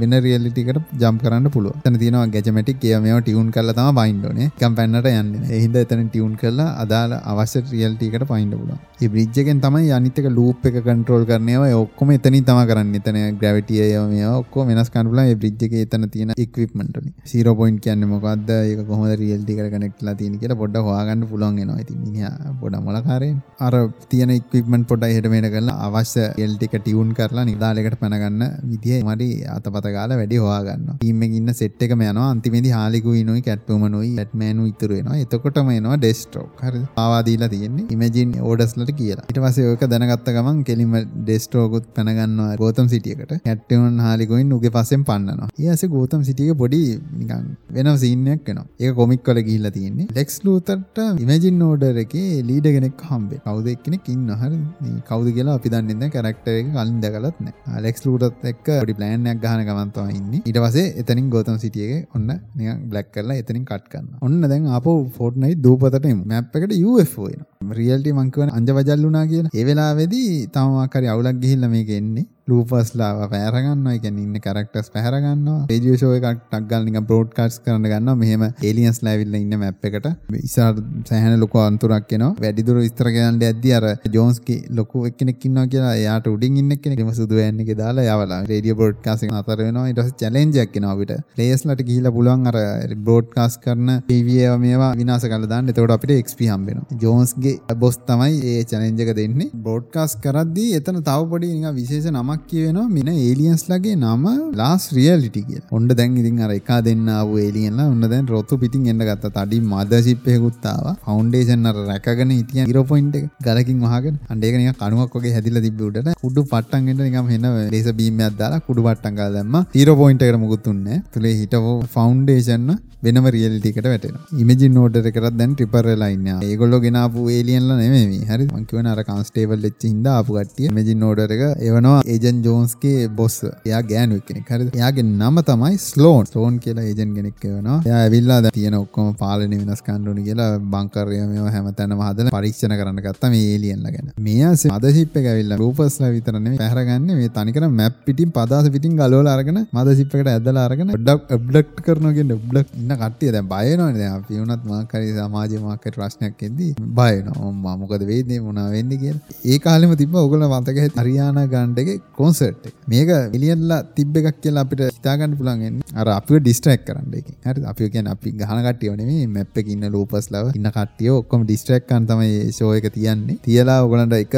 වෙන රියැලිටි එකට ජම්ප් කරන්න පුළුවන්. එතන තියෙනවා ගැජමැටික් ඒවා මේවා ටියුන් කරලා තමයි බයින්ඩ් ඕනේ. එකම් පැන්නට යන්නේ නෑ. ඒ හින්දා එතන ටියුන් කරලා අදාළ අවශ්‍ය රියැලිටි එකට පයින්න පුළුවන්. මේ බ්‍රිජ් එකෙන් තමයි අනිත් එක ලූප් එක කන්ට්‍රෝල් කරන ඒවා ඒ ඔක්කොම එතනින් තමයි කරන්නේ. එතන ග්‍රැවිටි ඒවා මේවා ඔක්කොම වෙනස් කරන්න පුළුවන්. මේ බ්‍රිජ් එකේ එතන තියෙන ඉක්විප්මන්ට් වලින්. 0 පොයින්ට් කියන්නේ මොකද්ද? ඒක කොහොමද රියැලිටි එකට කනෙක්ට් වෙලා තියෙන්නේ කියලා පොඩ්ඩක් හොයාගන්න පුළුවන් වෙනවා. ඉතින් මිනිහා පොඩ්ඩක් මොලකාරයෙන් අර තියෙන ඉක්විප්මන්ට් පොඩ්ඩක් හෙට මෙහෙට කරලා අවශ්‍ය රියැලිටි එක ටියුන් කරලා නිදාලයකට පැන ගන්න විදිය මරි අතපත ගාලා වැඩි හොයාගන්නවා. ටීම් එකේ ඉන්න සෙට් එකම යනවා. අන්තිමේදී හාලිකුයිනුයි කැට්වුමනුයි බැට්මෑනුයි ඉතුරු වෙනවා. එතකොටම එනවා ඩෙස්ට්‍රෝක්. හරිද? ආවා දීලා තියෙන්නේ ඉමේජින් ඕඩර්ස්ලට කියලා. ඊට පස්සේ ඔයක දැනගත්ත ගමන් කෙලින්ම ඩෙස්ට්‍රෝකුත් පැන ගන්නවා ගෝතම් සිටි එකට. කැට්වුමන් හාලිකුයින් උගේ පස්සෙන් පන්නනවා. ඊයසේ ගෝතම් සිටි එක පොඩි නිකන් වෙනම සීනයක් වෙනවා ඒ කොමික් වල ගිහිල්ලා තියෙන්නේ. ලෙක්ස් ලූතරට ඉමජින් ඕඩර් එකේ ලීඩ කෙනෙක් හම්බේ කවුද එක්කෙනෙක් ඉන්න හරි. මේ කවුද කියලා අපි දන්නේ නැහැ. කැරක්ටර් එක කලින් දැකලත් නැහැ. ලෙක්ස් ලූටර්ත් එක්ක පොඩි ප්ලෑන් එකක් ගහන ගමන් තමයි ඉන්නේ. ඊට පස්සේ එතනින් ගෝතම් සිටි එකේ ඔන්න නිකන් බ්ලැක් කරලා එතනින් කට් කරනවා. ඔන්න දැන් ආපහු ෆෝර්ට්නයිට් දූපතට එමු. මැප් එකට UFO එනවා. රියල්ටි මං කියවන අංජ වජල් වුණා කියලා. ඒ වෙලාවේදී තවමක් හරි අවුලක් ගිහිල්ලා මේක එන්නේ. ලූපස්ලාව පැරගන්න එක ඉන්න කරක්ටස් පැහරගන්න රේජිය ෂෝ එකක් ටක්ගල් නික බ්‍රෝඩ්කාස් කරන්න ගන්න මෙහම ඒලියන්ස් ලැවිල්ල ඉන්න මැප් එකට. ඉසාර සෑහන ලොක අන්තුරක් කියෙන වැඩිදුර ස්ත්‍රගයන්ට ඇද අර ජෝන්ස්කි ලොකු එක්කෙනෙක්කින්න කියලා යාට උඩින් ඉන්න කෙනෙම සුදුවන්න එක දාලා යවලා රේඩිය බෝඩ්කාස අතර වෙනවා. ඉටස චලෙන්ජක් කෙනවිට ලේස්ලට ගිහිල පුළුවන් අර බ්‍රෝඩ්කාස් කරන පීවිය මේවා විනාස කල දාන්න. තවට අපිට එක්පි හම්බෙන ජෝන්ස්ගේ බොස් තමයි ඒ චලෙන්ජක දෙන්නේ. බෝඩ්කාස් කරද්දී එතන තව පොඩි විශේෂ නමක් නමක් කියවෙනවා මින ඒලියන්ස් ලගේ නම ලාස් රියලිටි කිය ඔොන්ඩ දැන් ඉතින් අර එකා දෙන්න ආව ඒලියන්ලා ඔන්න දැන් රොත්තු පිටින් එන්න ගත්ත. තඩි මද සිප්පයකුත්තාව ෆෞන්ඩේෂන් අර රැකගෙන හිටිය ඉරපොයින්ට ගලකින් වහගෙන. අන්ඩේකන කනුවක් වගේ හැදිල තිබට කුඩු පට්ටන්ගෙන්ට නිකම් හෙන්න ලේස බීමයක් දාලා කුඩු පට්ටන්ගා දැම්ම. තීර පොයින්ට කර මුකුත්තුන්න තුළේ හිටවෝ ෆෞන්ඩේෂන්න වෙනම රියල්ටිකට වැටෙන ඉමජි නෝඩර කරත් දැන් ටිපරලයින්න ඒගොල්ල ගෙනපු ඒලියන්ල නෙමේ හරි. මංකිවන අර කන්ස්ටේවල් එච්ච හිද අපපු කටිය මජි නෝඩර එක එවනවා. ඒජන් ජෝන්ස්ගේ බොස් එයා ගෑනු කෙනෙක්. හරි එයාගේ නම තමයි ස්ලෝන් ස්ලෝන් කියලා ඒජන් ගෙනෙක් වෙනවා. එයා ඇවිල්ලා තියෙන ඔක්කොම පාලන වෙනස් කණ්ඩුනි කියලා බංකරය මෙම හැමතැනම හදල පරීක්ෂණ කරන්න ගත්ත මේ ඒලියන්ල ගැන. මේස මදශිප්ප ඇවිල්ල රූපස්ල විතරන පැහරගන්න මේ තනිකර මැප් පිටින් පදස පිටින් ගලෝල අරගෙන මදශිප්පකට ඇදලා අරගෙන ඩක් බ්ලක් කරනගෙන බ්ලක් ඉන්න කට්ටිය. දැන් බයනවනේ දැන් අපි වුණත් මොකක් හරි සමාජ මාකට් ප්‍රශ්නයක් එද්දී බය වෙනවා. මම මොකද වෙන්නේ? මොනවා වෙන්නේ? කියලා. ඒ කාලෙම තිබ්බ ඔයගොල්ලෝ මතක ඇති හරියානා ගාන්ඩ් එකේ කොන්සර්ට් එක. මේක මිලියන්ලා තිබ්බ එකක් කියලා අපිට හිතා ගන්න පුළුවන් වෙන්නේ. අර අපිව ඩිස්ට්‍රැක්ට් කරන්න එකෙන් හරිද? අපි කියන්නේ අපි ගහන කට්ටියව නෙමෙයි මැප් එකේ ඉන්න ලූපස් ලව ඉන්න කට්ටිය ඔක්කොම ඩිස්ට්‍රැක්ට් කරන් තමයි ෂෝ එක තියන්නේ. තියලා ඔයගොල්ලන්ට එක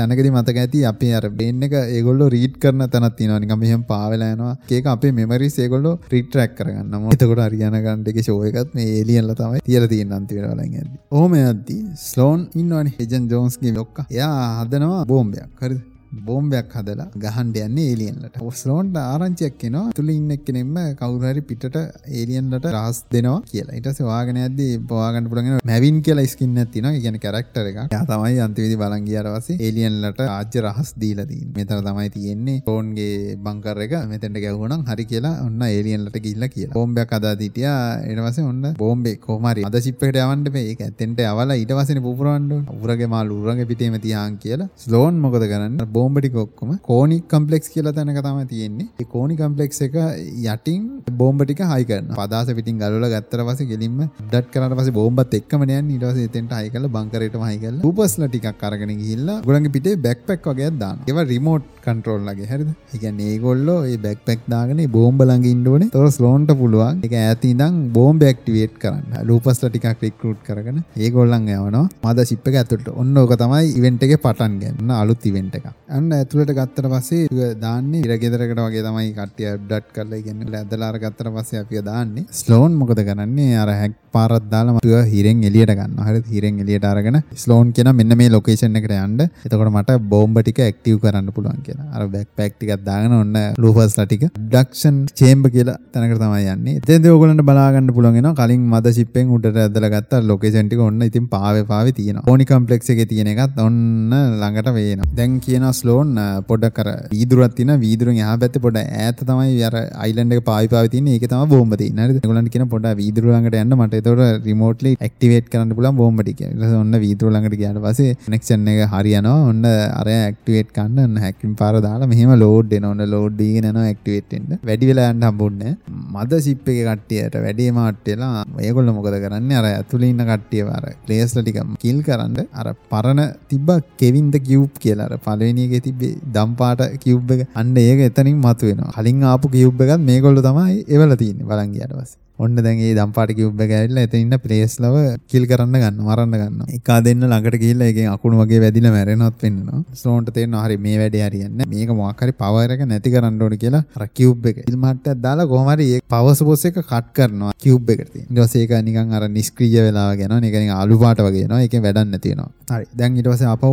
තැනකදී මතක ඇති අපි අර බ්‍රේන් එක ඒගොල්ලෝ රීඩ් කරන තැනක් තියෙනවා. නිකන් මෙහෙම පාවෙලා යනවා. ඒක අපේ මෙමරිස් ඒගොල්ලෝ රිට්‍රැක් කරගන්න මොකද එතකොට හරියානා ගාන්ඩ් එකේ ෂෝ එකත් මේ ඒලියන්ලා තමයි තියලා තියෙන අන්තිම වෙලාවලන් යද්දි. ඔහොම යද්දි ස්ලෝන් ඉන්නවනේ. ඒජන් ජෝන්ස්ගේ ලොක්කා. එයා හදනවා බෝම්බයක්. හරිද? බෝම්බයක් හදලා ගහන්ඩ යන්නේ ඒලියන්ලට ඔස්ලෝන්ට ආරංචියක් කෙනවා තුළ ඉන්න කෙනෙම කවුරහරි පිට ඒලියන්ලට රහස් දෙනවා කියලා. ඉටස වාගෙන ඇද පවාගන්න පුළගෙන මැවින් කියලා ස්කින්න තින ගැන කරක්ටර එක තමයි අන්තිවිදි බලංගියරවස ඒලියන්ලට ආජ්‍ය රහස් දීලදී මෙතර තමයි තියෙන්නේ ටෝන්ගේ බංකර එක. මෙතැට ගැවුණම් හරි කියලා ඔන්න ඒලියන්ලට කිල්ල කියලා. බෝම්බයක් අදා දිටිය. එනවස ඔන්න බෝම්බේ කෝමරි අද සිප්පට අවන්ට මේ. ඇතෙන්ට අවලා ඉට වසන පුරන්ඩ උරගේ මාල් උරගේ පිටේම තියන් කියලා. ස්ලෝන් මොකද කරන්න? බෝම්බටි කොක්කොම කෝනි කම්පලෙක්ස් කියලා තැනක තම තියෙන්නේ. කෝනි කම්පලෙක්ස් එක යටින් බෝම්බටික හයිකරන පදාස පිටින් ගලල ගත්තර පස ගෙලින්ම ඩට් කරට පස බෝම්බත් එක්කමනයන් නිටස එතෙන්ට හයිකල බංකරට හයිකල උපස්ල ටිකක් අරගෙන ගිල්ලා ගොළඟ පිටේ බැක් පැක් වගේ දාන්න ඒව රිමෝට් කන්ට්‍රෝල්ලගේ හරිද? එකන් ඒගොල්ලෝ ඒ බැක් පැක් දාගෙන බෝම්බලඟ ඉන්ඩුවන තොර ස්ලෝන්ට පුළුවන්. එක ඇති දම් බෝම්බ ක්ටිවේට් කරන්න. ලූපස්ල ටිකක් රික්කරුට් කරගෙන ඒගොල්ලන් යවනවා. මද සිප්ප ඇතුට ඔන්න ඕක තමයි ඉවෙන්ට එක පටන් ගන්න අලුත් ඉවෙන්ට එක අන්න ඇතුළට ගත්තර පස්සේ දාන්නේ ඉරගෙදරකට වගේ තමයි කටිය ඩට් කරලා ගන්න. ඇදලාර ගත්තර පස්සේ අපිය දාන්නේ. ස්ලෝන් මොකද කරන්නේ? අර හැක් පාරත් දාලා මතුව හිරෙන් එලියට ගන්න හරි හිරෙන් එලියට අරගෙන ස්ලෝන් කියන මෙන්න මේ ලොකේෂන් එකට යන්න. එතකොට මට බෝම්බ ටික ඇක්ටිව් කරන්න පුළුවන් කියලා. අර බැක් පැක් ටිකක් දාගෙන ඔන්න ලූෆස්ලා ටික. ඩක්ෂන් චේම්බ කියලා තැනකට තමයි යන්නේ. එතෙන්දී ඕගොල්ලන්ට බලා ගන්න පුළුවන් වෙනවා. කලින් මද ෂිප්පෙන් උඩට ඇදලා ගත්ත ලොකේෂන් ටික ඔන්න ඉතින් පාවේ පාවේ තියෙනවා. ඕනි කම්ප්ලෙක්ස් එකේ තියෙන එකත් ඔන්න ළඟට වේනවා. දැන් කියන ස්ලෝන් පොඩ්ඩක් අර වීදුරක් තියෙන වීදුරෙන් එහා පැත්තේ පොඩ ඈත තමයි අර අයිලන්ඩ් එක පාවි පාවි තියෙන්නේ. ඒකේ තමයි බෝම්බ තියෙන්නේ. හරිද? ඒගොල්ලන්ට කියන පොඩ්ඩක් වීදුර ළඟට යන්න මට ඒතකොට රිමෝට්ලි ඇක්ටිවේට් කරන්න පුළුවන් බෝම්බ ටික ඊට පස්සේ ඔන්න වීදුර ළඟට ගියාට පස්සේ කනෙක්ෂන් එක හරියනවා. ඔන්න අර ඇක්ටිවේට් කරන්න ඔන්න හැකින් පාර දාලා මෙහෙම ලෝඩ් එනවා ඔන්න ලෝඩ් දීගෙන යනවා ඇක්ටිවේට් වෙන්න. වැඩි වෙලා යන්න හම්බුන්නේ මද ෂිප් එකේ කට්ටියට වැඩි මාට් වෙලා ඒගොල්ලෝ මොකද කරන්නේ? අර ඇතුලේ ඉන්න කට්ටියව අර ප්ලේයර්ස්ලා ටික කිල් කරන්න අර පරණ තිබ්බ කෙවින් ද කියුබ් කියලා. අර පළවෙනි එකේ තිබ්බේ දම්පාට කියුබ් එක. අන්න ඒක එතනින් මතුවෙනවා. කලින් ආපු කියුබ් එකත් මේගොල්ලෝ තමයි එවලා තින්නේ. බලන් ගියාට පස්සේ. ඔන්න දැන් ඒ දම්පාට කිව්බ එක ඇවිල්ලා එතන ඉන්න ප්ලේස් ලව කිල් කරන්න ගන්න මරන්න ගන්න. එකා දෙන්න ළඟට ගිහිල්ලා ඒකෙන් අකුණු වගේ වැදිලා මැරෙනවත් වෙන්නවා. ස්ලෝන්ට තේරෙනවා හරි මේ වැඩේ හරියන්නේ නැහැ. මේක මොකක් හරි පවර් එක නැති කරන්න ඕනේ කියලා අර කිව්බ් එක කිල් මට්ටයක් දාලා කොහොම හරි ඒ පවර් සෝස් එක කට් කරනවා කිව්බ් එකට තියෙන. ඊට පස්සේ ඒක නිකන් අර නිෂ්ක්‍රීය වෙලාව යනවා. ඒක නිකන් අලු පාට වගේ එනවා. ඒකෙන් වැඩක් නැති වෙනවා. හරි. දැන් ඊට පස්සේ ආපහු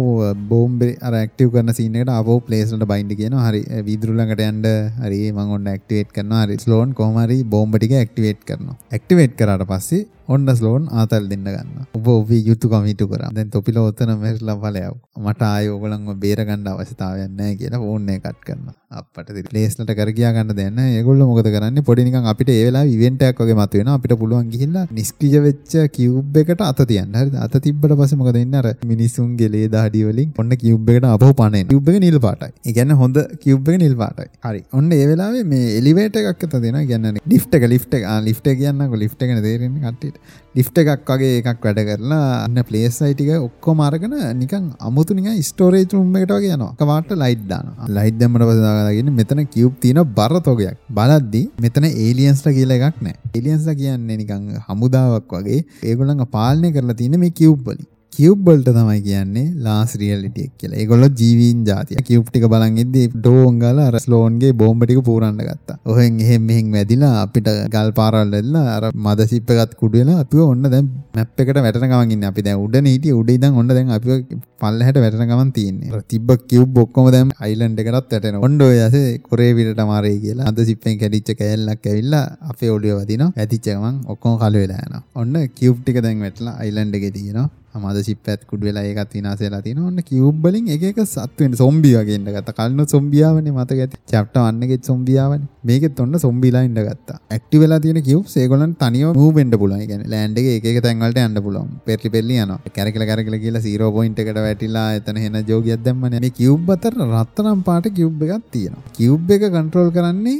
බෝම්බේ අර ඇක්ටිව් කරන සීන් එකට ආපහු ප්ලේස් වලට බයින්ඩ් කියනවා. හරි. වීදුරු ළඟට යන්න හරි මම ඔන්න ඇක්ටිවේට් කරනවා. හරි. ස්ලෝන් කොහොම හරි බෝම්බ ටික ඇක්ටිවේට් කරනවා. ඇක්ටිවේට් කරාට පස්සේ ඔන්න ස්ලෝන් ආතල් දෙන්න ගන්න. ඔබ ඔබේ යුතුයකම ඉටු කරා. දැන් තොපිල ඔතන මෙහෙලා ඵලයක්. මට ආයේ ඕගලන්ව බේර ගන්න අවශ්‍යතාවයක් නැහැ කියලා ෆෝන් එක කට් කරනවා. අප්පට ඉතින් ප්ලේස්ලට කර ගියා ගන්න දෙයක් නැහැ. ඒගොල්ලෝ මොකද කරන්නේ? පොඩි නිකන් අපිට ඒ වෙලාවේ ඉවෙන්ට් එකක් වගේ මතුවෙනවා. අපිට පුළුවන් ගිහිල්ලා නිස්ක්‍රිය වෙච්ච කියුබ් එකට අත තියන්න. හරිද? අත තිබ්බට පස්සේ මොකද වෙන්නේ? අර මිනිසුන්ගේ ලේ දහඩිය වලින් ඔන්න කියුබ් එකට අපහු පණෙන. කියුබ් එක නිල් පාටයි. ඒ කියන්නේ හොඳ කියුබ් එක නිල් පාටයි. හරි. ඔන්න ඒ වෙලාවේ මේ එලිවේටර් එකක් අත දෙනවා. කියන්නේ ලිෆ්ට් එක ලිෆ්ට් එක ආ ලිෆ්ට් එක කියන්නකෝ ලිෆ්ට් එකනේ තේරෙන්නේ කට්ටියට. ලිෆ්ට් එකක් වගේ එකක් වැඩ කරලා අන්න ප්ලේස් සයිට් එක ඔක්කොම අරගෙන නිකන් අමුතු නිකන් ස්ටෝරේජ් රූම් එකට වගේ යනවා. කවාට ලයිට් දානවා. ලයිට් දැම්මට පස්සේ දාගෙන මෙතන කියුබ් තියෙන බර තොගයක්. බලද්දි මෙතන ඒලියන්ස්ලා කියලා එකක් නැහැ. ඒලියන්ස්ලා කියන්නේ නිකන් හමුදාවක් වගේ. ඒගොල්ලන්ව පාලනය කරලා තියෙන මේ කියුබ් වලින්. කියව් වලට තමයි කියන්නේ ලාස් රියලිටි එක කියලා. ඒගොල්ලෝ ජීවීන් జాතිය. කියව් ටික බලන් ඉද්දි ඩ්‍රෝන් ගාලා අර ස්ලෝන්ගේ බෝම්බ ටික පුරන්න ගත්තා. ඔහෙන් එහෙන් මෙහෙන් වැදිලා අපිට ගල් පාරවල් වෙලා අර මද සිප් එකත් කුඩු වෙලා අපිව ඔන්න දැන් මැප් එකට වැටෙන ගමන් ඉන්නේ. අපි දැන් උඩනේ හිටියේ උඩ ඉඳන් ඔන්න දැන් අපිව පල්ලෙහාට වැටෙන ගමන් තියෙන්නේ. අර තිබ්බ කියව් ඔක්කොම දැන් අයිලන්ඩ් එකටත් වැටෙනවා. ඔන්න ඔය ඇසේ කොරේ විලට මාරේ කියලා අද සිප්පෙන් කැඩිච්ච කෑල්ලක් ඇවිල්ලා අපේ ඔළුවේ වදිනවා. වැදිච්ච ගමන් ඔක්කොම කළු වෙලා යනවා. ඔන්න කියව් ටික දැන් වැටලා අයිලන්ඩ් එකේ තියෙනවා. මද සිප්පත් කුඩ වෙලා ඒකත් විනාශ වෙලා තියෙනවා. ඔන්න කියුබ් වලින් එක එක සත් වෙන සොම්බි වගේ ඉන්න ගත්තා. කලින් සොම්බියාවනේ මතක ඇති. chapter 1 එකේ සොම්බියාවනේ. මේකෙත් ඔන්න සොම්බිලා ඉන්න ගත්තා. ඇක්ටිව් වෙලා තියෙන කියුබ්ස් ඒගොල්ලන්ට තනියම මූව් වෙන්න පුළුවන්. ඒ කියන්නේ ලෑන්ඩ් එකේ එක එක තැන් වලට යන්න පුළුවන්. පෙරලි පෙරලි යනවා. කැරකිලා කැරකිලා කියලා 0 පොයින්ට් එකට වැටිලා එතන එන ජෝගියක් දැම්මනේ. මේ කියුබ් අතර රත්තරන් පාට කියුබ් එකක් තියෙනවා. කියුබ් එක කන්ට්‍රෝල් කරන්නේ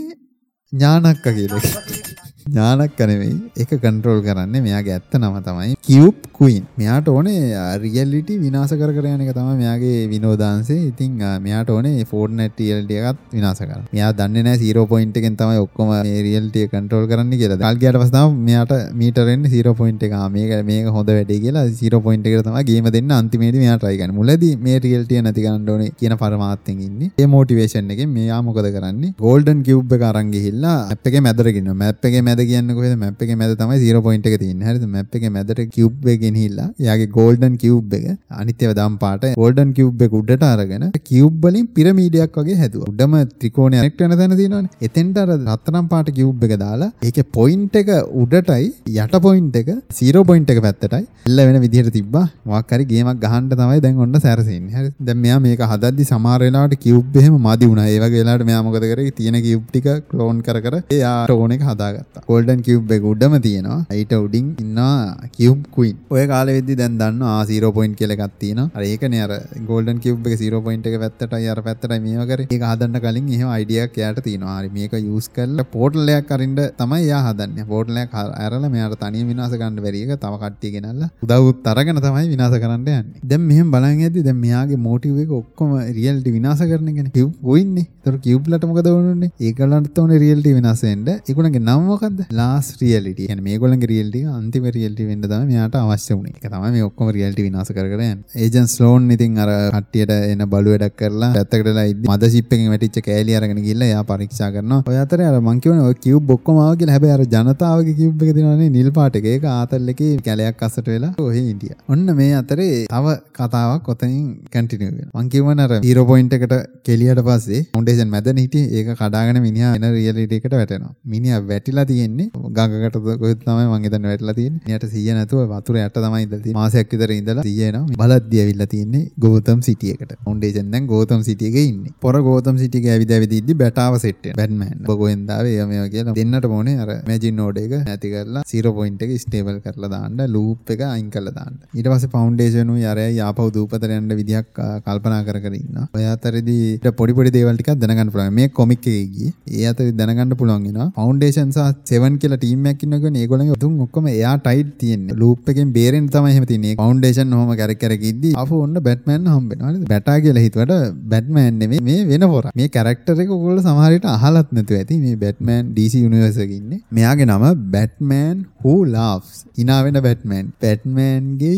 ඥානක්ක කියලා. ඥානක්ක නෙවෙයි ඒක කන්ට්‍රෝල් කරන්නේ මෙයාගේ ඇත්ත නම තමයි කියුබ් කුයින්. මෙයාට ඕනේ රියැලිටි විනාශ කර කර යන එක තමයි මෙයාගේ විනෝදාංශය. ඉතින් මෙයාට ඕනේ ෆෝර්ට්නයිට් රියැලිටි එකත් විනාශ කරන්න. මෙයා දන්නේ නැහැ 0 පොයින්ට් එකෙන් තමයි ඔක්කොම මේ රියැලිටි එක කන්ට්‍රෝල් කරන්න කියලා. කල් ගියාට පස්සේ තමයි මෙයාට මීටර් එන්නේ 0 පොයින්ට් එක. ආ මේක මේක හොඳ වැඩේ කියලා 0 පොයින්ට් එකට තමයි ගේම දෙන්න අන්තිමේදී මෙයා try කරන්නේ. මුලදී මේ රියැලිටි නැති කරන්න ඕනේ කියන පරමාර්ථයෙන් ඉන්නේ. ඒ මොටිවේෂන් එකෙන් මෙයා මොකද කරන්නේ? ගෝල්ඩන් කියුබ් එක අරන් ගිහිල්ලා මැප් එකේ මැදට ගෙනියනවා. මැප් එකේ මැද කියන්නේ කොහෙද? මැප් එකේ මැද තමයි 0 පොයින්ට් එක තියෙන්නේ. හරිද? මැප් එකේ මැදට කියුබ් එක ගෙනහිල්ලා එයාගේ ගෝල්ඩන් කියුබ් එක අනිත් ඒවා දම් පාට ගෝල්ඩන් කියුබ් එක උඩට අරගෙන කියුබ් වලින් පිරමීඩයක් වගේ හැදුවා. උඩම ත්‍රිකෝණය කනෙක්ට් වෙන තැන තියෙනවනේ. එතෙන්ට අර රත්තරන් පාට කියුබ් එක දාලා ඒකේ පොයින්ට් එක උඩටයි යට පොයින්ට් එක 0 පොයින්ට් එක පැත්තටයි එල්ල වෙන විදිහට තිබ්බා. මොකක් හරි ගේමක් ගහන්න තමයි දැන් ඔන්න සැරසෙන්නේ. හරි. දැන් මෙයා මේක හදද්දි සමහර වෙලාවට කියුබ් එහෙම මදි වුණා. ඒ වගේ වෙලාවට මෙයා මොකද කරේ? තියෙන කියුබ් ටික ක්ලෝන් කර කර එයා ටෝන් එක හදාගත්තා. ගෝල්ඩන් කියුබ් එක උඩම තියෙනවා. ඊට උඩින් ඉන්නවා කියුබ් කුයින්. ඔය කාලෙ වෙද්දි දැන් දන්නවා ආ 0 පොයින්ට් කියලා එකක් තියෙනවා. අර ඒකනේ අර ගෝල්ඩන් කියුබ් එක 0 පොයින්ට් එක පැත්තටයි අර පැත්තටයි මේව කරේ. ඒක හදන්න කලින් එහෙම අයිඩියා එකක් එයාට තියෙනවා. හරි මේක යූස් කරලා පෝටල් එකක් අරින්න තමයි එයා හදන්නේ. පෝටල් එකක් අරලා මෙයාට තනියම විනාශ කරන්න බැරි එක තව කට්ටිය ගෙනල්ලා උදව්ත් අරගෙන තමයි විනාශ කරන්න යන්නේ. දැන් මෙහෙම බලන් යද්දි දැන් මෙයාගේ මොටිව් එක ඔක්කොම රියැලිටි විනාශ කරන එකනේ. කියුබ් කොයින්නේ. ඒතර කියුබ්ලට මොකද වුනේ? ඒගොල්ලන්ට ඕනේ රියැලිටි විනාශ වෙන්න. ඒගොල්ලන්ගේ මොකක්ද ලාස් රියලිට යන මේ ගොලන් රියල්ටි අන්තිම රියල්ටි වෙන්න තම මෙයාට අවශ්‍ය වුණේ. එක තමයි මේ ඔක්කොම රියල්ටි විනාශ කරගෙන ඒජන් ස්ලෝන් ඉතින් අර කට්ටියට එන බලු වැඩක් කරලා පැත්තකටලා ඉද්දි මද ෂිප් එකෙන් වැටිච්ච කෑලි අරගෙන ගිහලා එයා පරීක්ෂා කරනවා. ඔය අතරේ අර මං කියවනේ ඔය කියුබ් ඔක්කොම ආවා කියලා. හැබැයි අර ජනතාවගේ කියුබ් එක දෙනවනේ නිල් පාට. එක ඒක ආතල් එකේ කැලයක් අස්සට වෙලා ඔහේ හිටියා ඔන්න මේ අතරේ තව කතාවක් ඔතනින් කැටිනිය මං කියවන අර ඊරෝපොයින්ට එකට කෙලියට පස්සේ ෆවුන්ඩේෂන් මැදන හිටියේ. ඒක කඩාගෙන මිනිහා එන රියලිටි එකට වැටෙනවා. මිනිහා වැටිලා තියෙන්නේ ගඟකට කොහෙද තමයි මං හිතන්නේ වැටිලා තියෙන්නේ. මිනිහට 100 නැතුව වතුර යට තමයි ඉඳලා තියෙන්නේ. මාසයක් විතර ඉඳලා 100 එනවා. බලද්දි ඇවිල්ලා තියෙන්නේ ගෝතම් සිටි එකට. ෆවුන්ඩේෂන් දැන් ගෝතම් සිටි එකේ ඉන්නේ. පොර ගෝතම් සිටි එකේ ඇවිද ඇවිද ඉද්දි බැටාව සෙට් වෙනවා. බැට්මෑන්. ඔබ කොහෙන්ද ආවේ? එයා මේවා කියලා දෙන්නට ඕනේ අර මැජින් නෝඩ් එක නැති කරලා 0 පොයින්ට් එක ස්ටේබල් කරලා දාන්න ලූප් එක අයින් කරලා දාන්න. ඊට පස්සේ ෆවුන්ඩේෂන් උයි අරයයි ආපහු දූපතට යන්න විදියක් කල්පනා කර කර ඉන්නවා. ඔය අතරේදී ඊට පොඩි පොඩි දේවල් ටිකක් දැනගන්න පුළුවන්. මේ කොමික් එකේ ගියේ. ඒ අතරේ දැනගන්න පුළුවන් වෙනවා. ෆවුන්ඩේෂන් සහ 7 කියලා ටීම් එකක් ඉන්නවා කියන්නේ ඒගොල්ලන්ගේ තුන් ඔක්කොම එයා ටයිට් තියෙන්නේ. ලූප් එකෙන් බේර තේරෙන් තමයි එහෙම තින්නේ ෆවුන්ඩේෂන් ඔහම කැරක් කැරක ඉද්දි අපු ඔන්න බැට්මෑන් හම්බෙනවා හරිද බැටා කියලා හිතුවට බැට්මෑන් නෙමෙයි මේ වෙන පොර මේ කැරක්ටර් එක ඔයගොල්ලෝ සමහර විට අහලත් නැතුව ඇති. මේ බැට්මෑන් DC යුනිවර්ස් එකේ ඉන්නේ. මෙයාගේ නම බැට්මෑන් who laughs. hina වෙන බැට්මෑන් බැට්මෑන්ගේ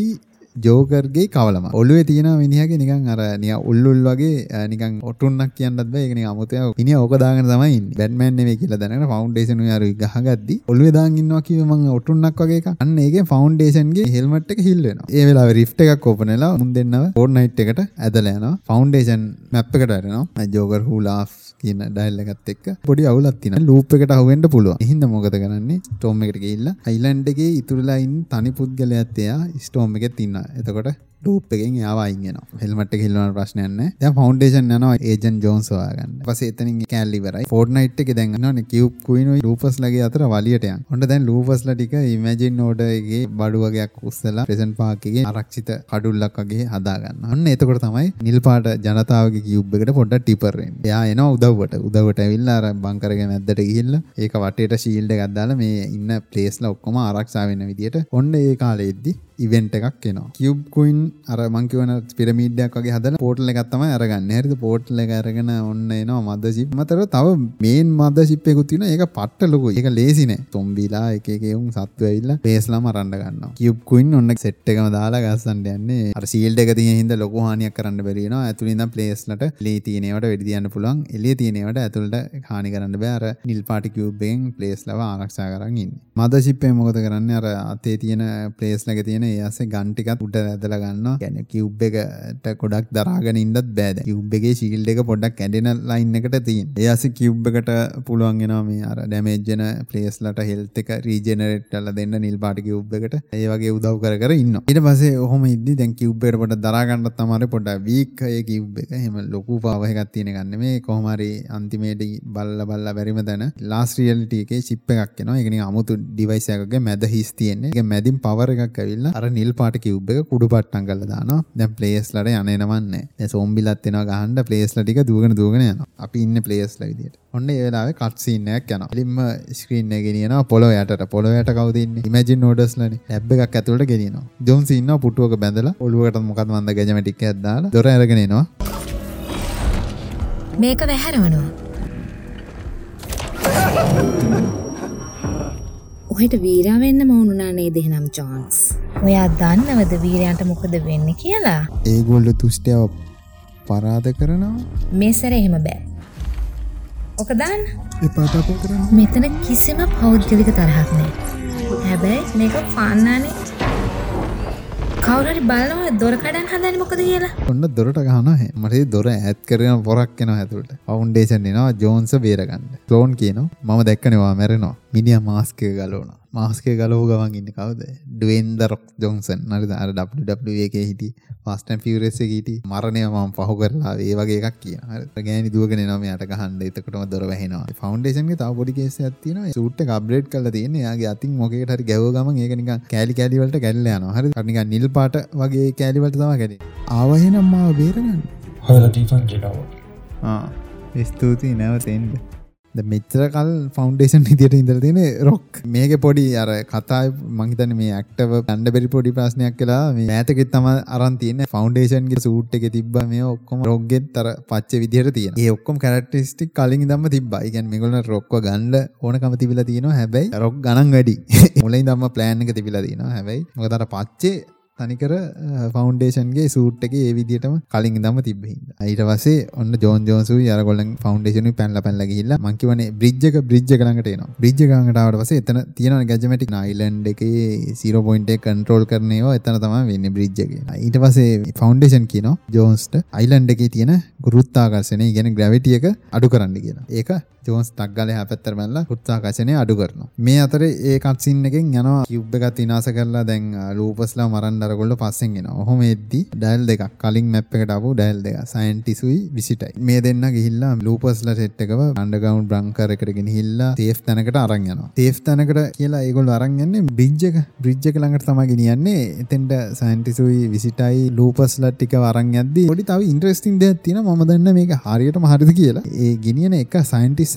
ජෝකර්ගේ කවලම ඔල්ුවේ තියෙන මිනිහගේ නිකන් අර නිය උල්ලුල් වගේ අ, නිකන් ඔටුන්නක් කියන්නත් බෑ. ඒක නිකන් අමුතේ මිනිහ ඕක දාගෙන තමයි ඉන්නේ. බැට්මෑන් නෙමෙයි කියලා දැනගෙන ෆවුන්ඩේෂන් උයාරු ගහගද්දි ඔල්ුවේ දාන් ඉන්නවා කිව්ව මං ඔටුන්නක් වගේ එකක්. අන්න ඒකෙන් ෆවුන්ඩේෂන්ගේ හෙල්මට් එක හිල් වෙනවා. ඒ වෙලාවේ රිෆ්ට් එකක් ඕපන් වෙලා මුන් දෙන්නව ෆෝර්ට්නයිට් එකට ඇදලා යනවා. ෆවුන්ඩේෂන් මැප් එකට වැටෙනවා ජෝකර් හූ ලාෆ් කියන ඩයිල් එකත් එක්ක පොඩි අවුලක් තියෙනවා ලූප් එකට අහුවෙන්න පුළුවන්. එහෙනම් මොකද කරන්නේ? ස්ටෝම් එකට ගිහිල්ලා අයිලන්ඩ් එකේ ඉතුරුලා ඉන්න තනි පුද්ගලයාත් එයා ස්ටෝම් එකෙත් ඉන්නවා. එතකොට ලූප් එකෙන් එයාව අයින් වෙනවා. හෙල්මට් එක හිල්ලන ප්‍රශ්නයක් නැහැ. දැන් ෆවුන්ඩේෂන් යනවා ඒජන්ට් ජෝන්ස් හොයාගන්න. ඊපස්සේ එතනින් කෑල්ලි ඉවරයි. ෆෝර්ට්නයිට් එකේ දැන් යනවානේ කියුබ් කුයිනෝයි ලූපස්ලාගේ අතර වලියට යන. ඔන්න දැන් ලූපස්ලා ටික ඉමේජින් ඕඩර් එකේ බඩු වගේක් උස්සලා ප්‍රෙසන්ට් පාක් එකේ ආරක්ෂිත කඩුල්ලක් වගේ හදා ගන්නවා. ඔන්න එතකොට තමයි නිල් පාට ජනතාවගේ කියුබ් එකට පොඩ්ඩක් ටිපර් වෙන්නේ. එයා එනවා උදව්වට. උදව්වට ඇවිල්ලා අර බංකරගේ මැද්දට ගිහිල්ලා ඒක වටේට ෂීල්ඩ් එකක් දාලා මේ ඉන්න ප්ලේස්ලා ඔක්කොම ආරක්ෂා වෙන විදියට ඔන්න ඒ කාලෙද්දි ඉවෙන්ට් එකක් එනවා. කියුබ් කුයින් අර මං කියවන පිරමීඩයක් වගේ හදලා පෝටල් එකක් තමයි අරගන්නේ. හරිද? පෝටල් එක අරගෙන ඔන්න එනවා මදර්ෂිප්. මතර තව මේන් මදර්ෂිප් එකකුත් තියෙනවා. ඒක පට්ට ලොකුයි. ඒක ලේසි නෑ. තොම්බිලා එක එක උන් සත්තු ඇවිල්ලා බේස්ලාම අරන්න ගන්නවා. කියුබ් කුයින් ඔන්න සෙට් එකම දාලා ගස්සන්න යන්නේ. අර ෂීල්ඩ් එක තියෙන හින්දා ලොකු හානියක් කරන්න බැරි වෙනවා. ඇතුළේ ඉඳන් ප්ලේස්ලට ලී තියෙනේවට වෙඩි තියන්න පුළුවන්. එළිය තියෙනේවට ඇතුළට හානි කරන්න බෑ. අර නිල් පාටි කියුබ් එකෙන් ප්ලේස්ලව ආරක්ෂා කරන් ඉන්නේ. මදර්ෂිප් එක මොකද කරන්නේ? අර අතේ තියෙන ප්ලේස්ලක තියෙන ඒ ASේ ගන් ටිකත් උඩ ඇදලා ගන්නවා. කියන්නේ කියුබ් එකට ගොඩක් දරාගෙන ඉන්නත් බෑ දැන්. කියුබ් එකේ ෂීල්ඩ් එක පොඩ්ඩක් කැඩෙන ලයින් එකට තියෙන. ඒ ASේ කියුබ් එකට පුළුවන් වෙනවා මේ අර ඩැමේජ් වෙන ප්ලේස්ලට හෙල්ත් එක රීජෙනරේට් කරලා දෙන්න නිල් පාටි කියුබ් එකට. ඒ වගේ උදව් කර කර ඉන්නවා. ඊට පස්සේ ඔහොම ඉද්දි දැන් කියුබ් එකට පොඩ්ඩක් දරා ගන්නත් තමයි පොඩ්ඩක් වීක් ඒ කියුබ් එක. එහෙම ලොකු පාව එකක් තියෙන ගන්න මේ කොහොම හරි අන්තිමේට බල්ලා බල්ලා බැරිම තැන ලාස්ට් රියැලිටි එකේ චිප් එකක් එනවා. ඒක නිකන් අමුතු ඩිවයිස් එකකගේ මැද හිස් තියෙන්නේ. ඒක මැදින් පවර් එකක් ඇවිල්ලා අර නිල් පාට කියුබ් එක කුඩු පට්ටම් කරලා දානවා. දැන් ප්ලේයර්ස්ලට යන්න එනවන්නේ. දැන් සෝම්බිලත් එනවා ගහන්න ප්ලේයර්ස්ලා ටික දුවගෙන දුවගෙන යනවා. අපි ඉන්නේ ප්ලේයර්ස්ලා විදියට. ඔන්න ඒ වෙලාවේ කට් සීන් එකක් යනවා. එලින්ම ස්ක්‍රීන් එක ගෙනියනවා පොළොව යටට. පොළොව යට කවුද ඉන්නේ? ඉමේජින් ඕඩර්ස්ලානේ. ලැබ් එකක් ඇතුළට ගෙනියනවා. ජෝන්ස් ඉන්නවා පුටුවක බැඳලා ඔළුවකට මොකද මන්ද ගැජමැටික් එකක් දාලා දොර අරගෙන එනවා. මේක වැහැරවනවා. ඔහෙට වීරා වෙන්න මවුනුනා නේද එහෙනම් ජෝන්ස්. ඔයා දන්නවද වීරයන්ට මොකද වෙන්නේ කියලා? ඒගොල්ල තුෂ්ටයාව පරාද කරනවා මේ සැර එහෙම බෑ. ඔක දාන්න. එපාටපෝ කරන්න මෙතන කිසිම පෞද්ගලික තරහක් නෑ. හැබැයි මේක ෆාන්නානේ. කවුරුහරි බලනවා දොර කඩන් හදන්නේ මොකද කියලා? ඔන්න දොරට ගහනවා. මට ඒ දොර ඈත් කරගෙන පොරක් එනවා ඇතුළට. ෆවුන්ඩේෂන් එනවා ජෝන්ස් බේරගන්න. ක්ලෝන් කියනවා මම දැක්කනේ ඔයා මැරෙනවා. මිනිහා මාස්ක් එක ගලවනවා. මාස්ක් එක ගලව ගමන් ඉන්නේ කවුද? Dwayne the Rock Johnson. හරිද? අර WWE එකේ හිටි ෆියුරියස් එකේ හිටි මරණය මම පහු කරලා ඒ වගේ එකක්. හරි. ගෑණි දුවගෙන එනවා මෙයාට ගහන්න. එතකොටම දොර වැහෙනවා. ෆවුන්ඩේෂන් එකේ තව පොඩි කේස් එකක් තියෙනවා. සූට් එක අප්ග්‍රේඩ් කරලා තියෙන්නේ. එයාගේ අතින් මොකේකට හරි ගැවුව ගමන් ඒක නිකන් කෑලි කෑලි වලට කැඩලා යනවා. හරිද? අර නිකන් නිල් පාට වගේ කෑලි වලට තමයි කැඩෙන්නේ. ආවහෙනම් මාව බේරගන්න දීපන් කියනවා ආ ස්තුතියි නැවත එන්න. ද මෙච්චර කල් ෆවන්ඩේෂන් ඉදිට ඉඳර තියෙන රොක් මේක පොඩි අර කතා මංහිතන මේ ඇක්ටව අන්ඩ බෙරි පොඩි ප්‍රශ්නයක් කලා මේ ඇතකෙත් තම අරන්තියන ෆවන්ඩේෂන්ගේ සූට් එක තිබ මේ ඔක්කොම රොග්ගෙත් තර පච්ච විදිහට තියෙන ඒ ඔක්කොම කරක්ටිස්ටික් කලින් දම තිබ ඉගන් මෙගොල රොක්ව ගන්ඩ ඕනකම තිබිලා තියෙනවා. හැබැයි රොක් ගණන් වැඩි. මුලයි දම්ම ප්ලෑන් එක තිබිලා තියෙනවා. හැබැයි මොකතර පච්චේ තනිකර ෆවන්ඩේෂන්ගේ සූට් එක ඒ විදිටම කලින් දම තිබහිද අයිට වසේ ඔන්න ජෝන් ජෝන්සු යරගොල්ලන් ෆවන්ඩේෂන පැල්ල පැල්ල ගහිල්ල මංකිවන බ්‍රිජ්ක බ්‍රිජ් ළඟටන බ්‍රිජ් ගඟටාවට වස එතන තියෙන ගැජමටික් නයිලන්ඩ් එක සිරෝ පොයින්ට කන්ට්‍රෝල් කරනවා එතන තම වෙන්න බ්‍රිජ්ජක ඊට පසේ ෆවන්ඩේෂන් කියන ජෝන්ස්ට අයිලන්ඩ් එක තියෙන ගුරුත්තාකර්ශනය ගැන ග්‍රවිටියක අඩු කරන්න කියන ඒක ජෝන්ස් ටක්ගල හැපැත්තර මැල්ල උත්සාකශනය අඩු කරනවා. මේ අතර ඒ කත්සින් එකෙන් යනවා. කිව්බ එකත් විනාස කරලා දැන් ලූපස්ලා මරන්ඩ අරගොල්ල පස්සෙන් එෙන ඔහොම එද්දි ඩැල් දෙක කලින් මැප් එකට අපපු ඩැල් දෙක සයින්ටිසුයි විසිටයි. මේ දෙන්න ගිහිල්ලා ලූපස්ල ටෙට්ටකව අන්ඩගවන්් බ්‍රංකර එකට ගෙනහිල්ලා තේෆ් තැනකට අරංයනවා තේෆ් තැනකට කියලා ඒගොල් අරංගන්නේ බ්‍රිජ්ජක බ්‍රිජ්ජක ළඟට තම ගෙනියන්නේ. එතෙන්ට සයින්ටිසුයි විසිටයි. ලූපස්ල ටික වරං ඇද ොඩි තව ඉන්ට්‍රස්ටිං දෙයක් තින ම දන්න මේක හරියට මහරිද කියලා. ඒ ගිනියන එක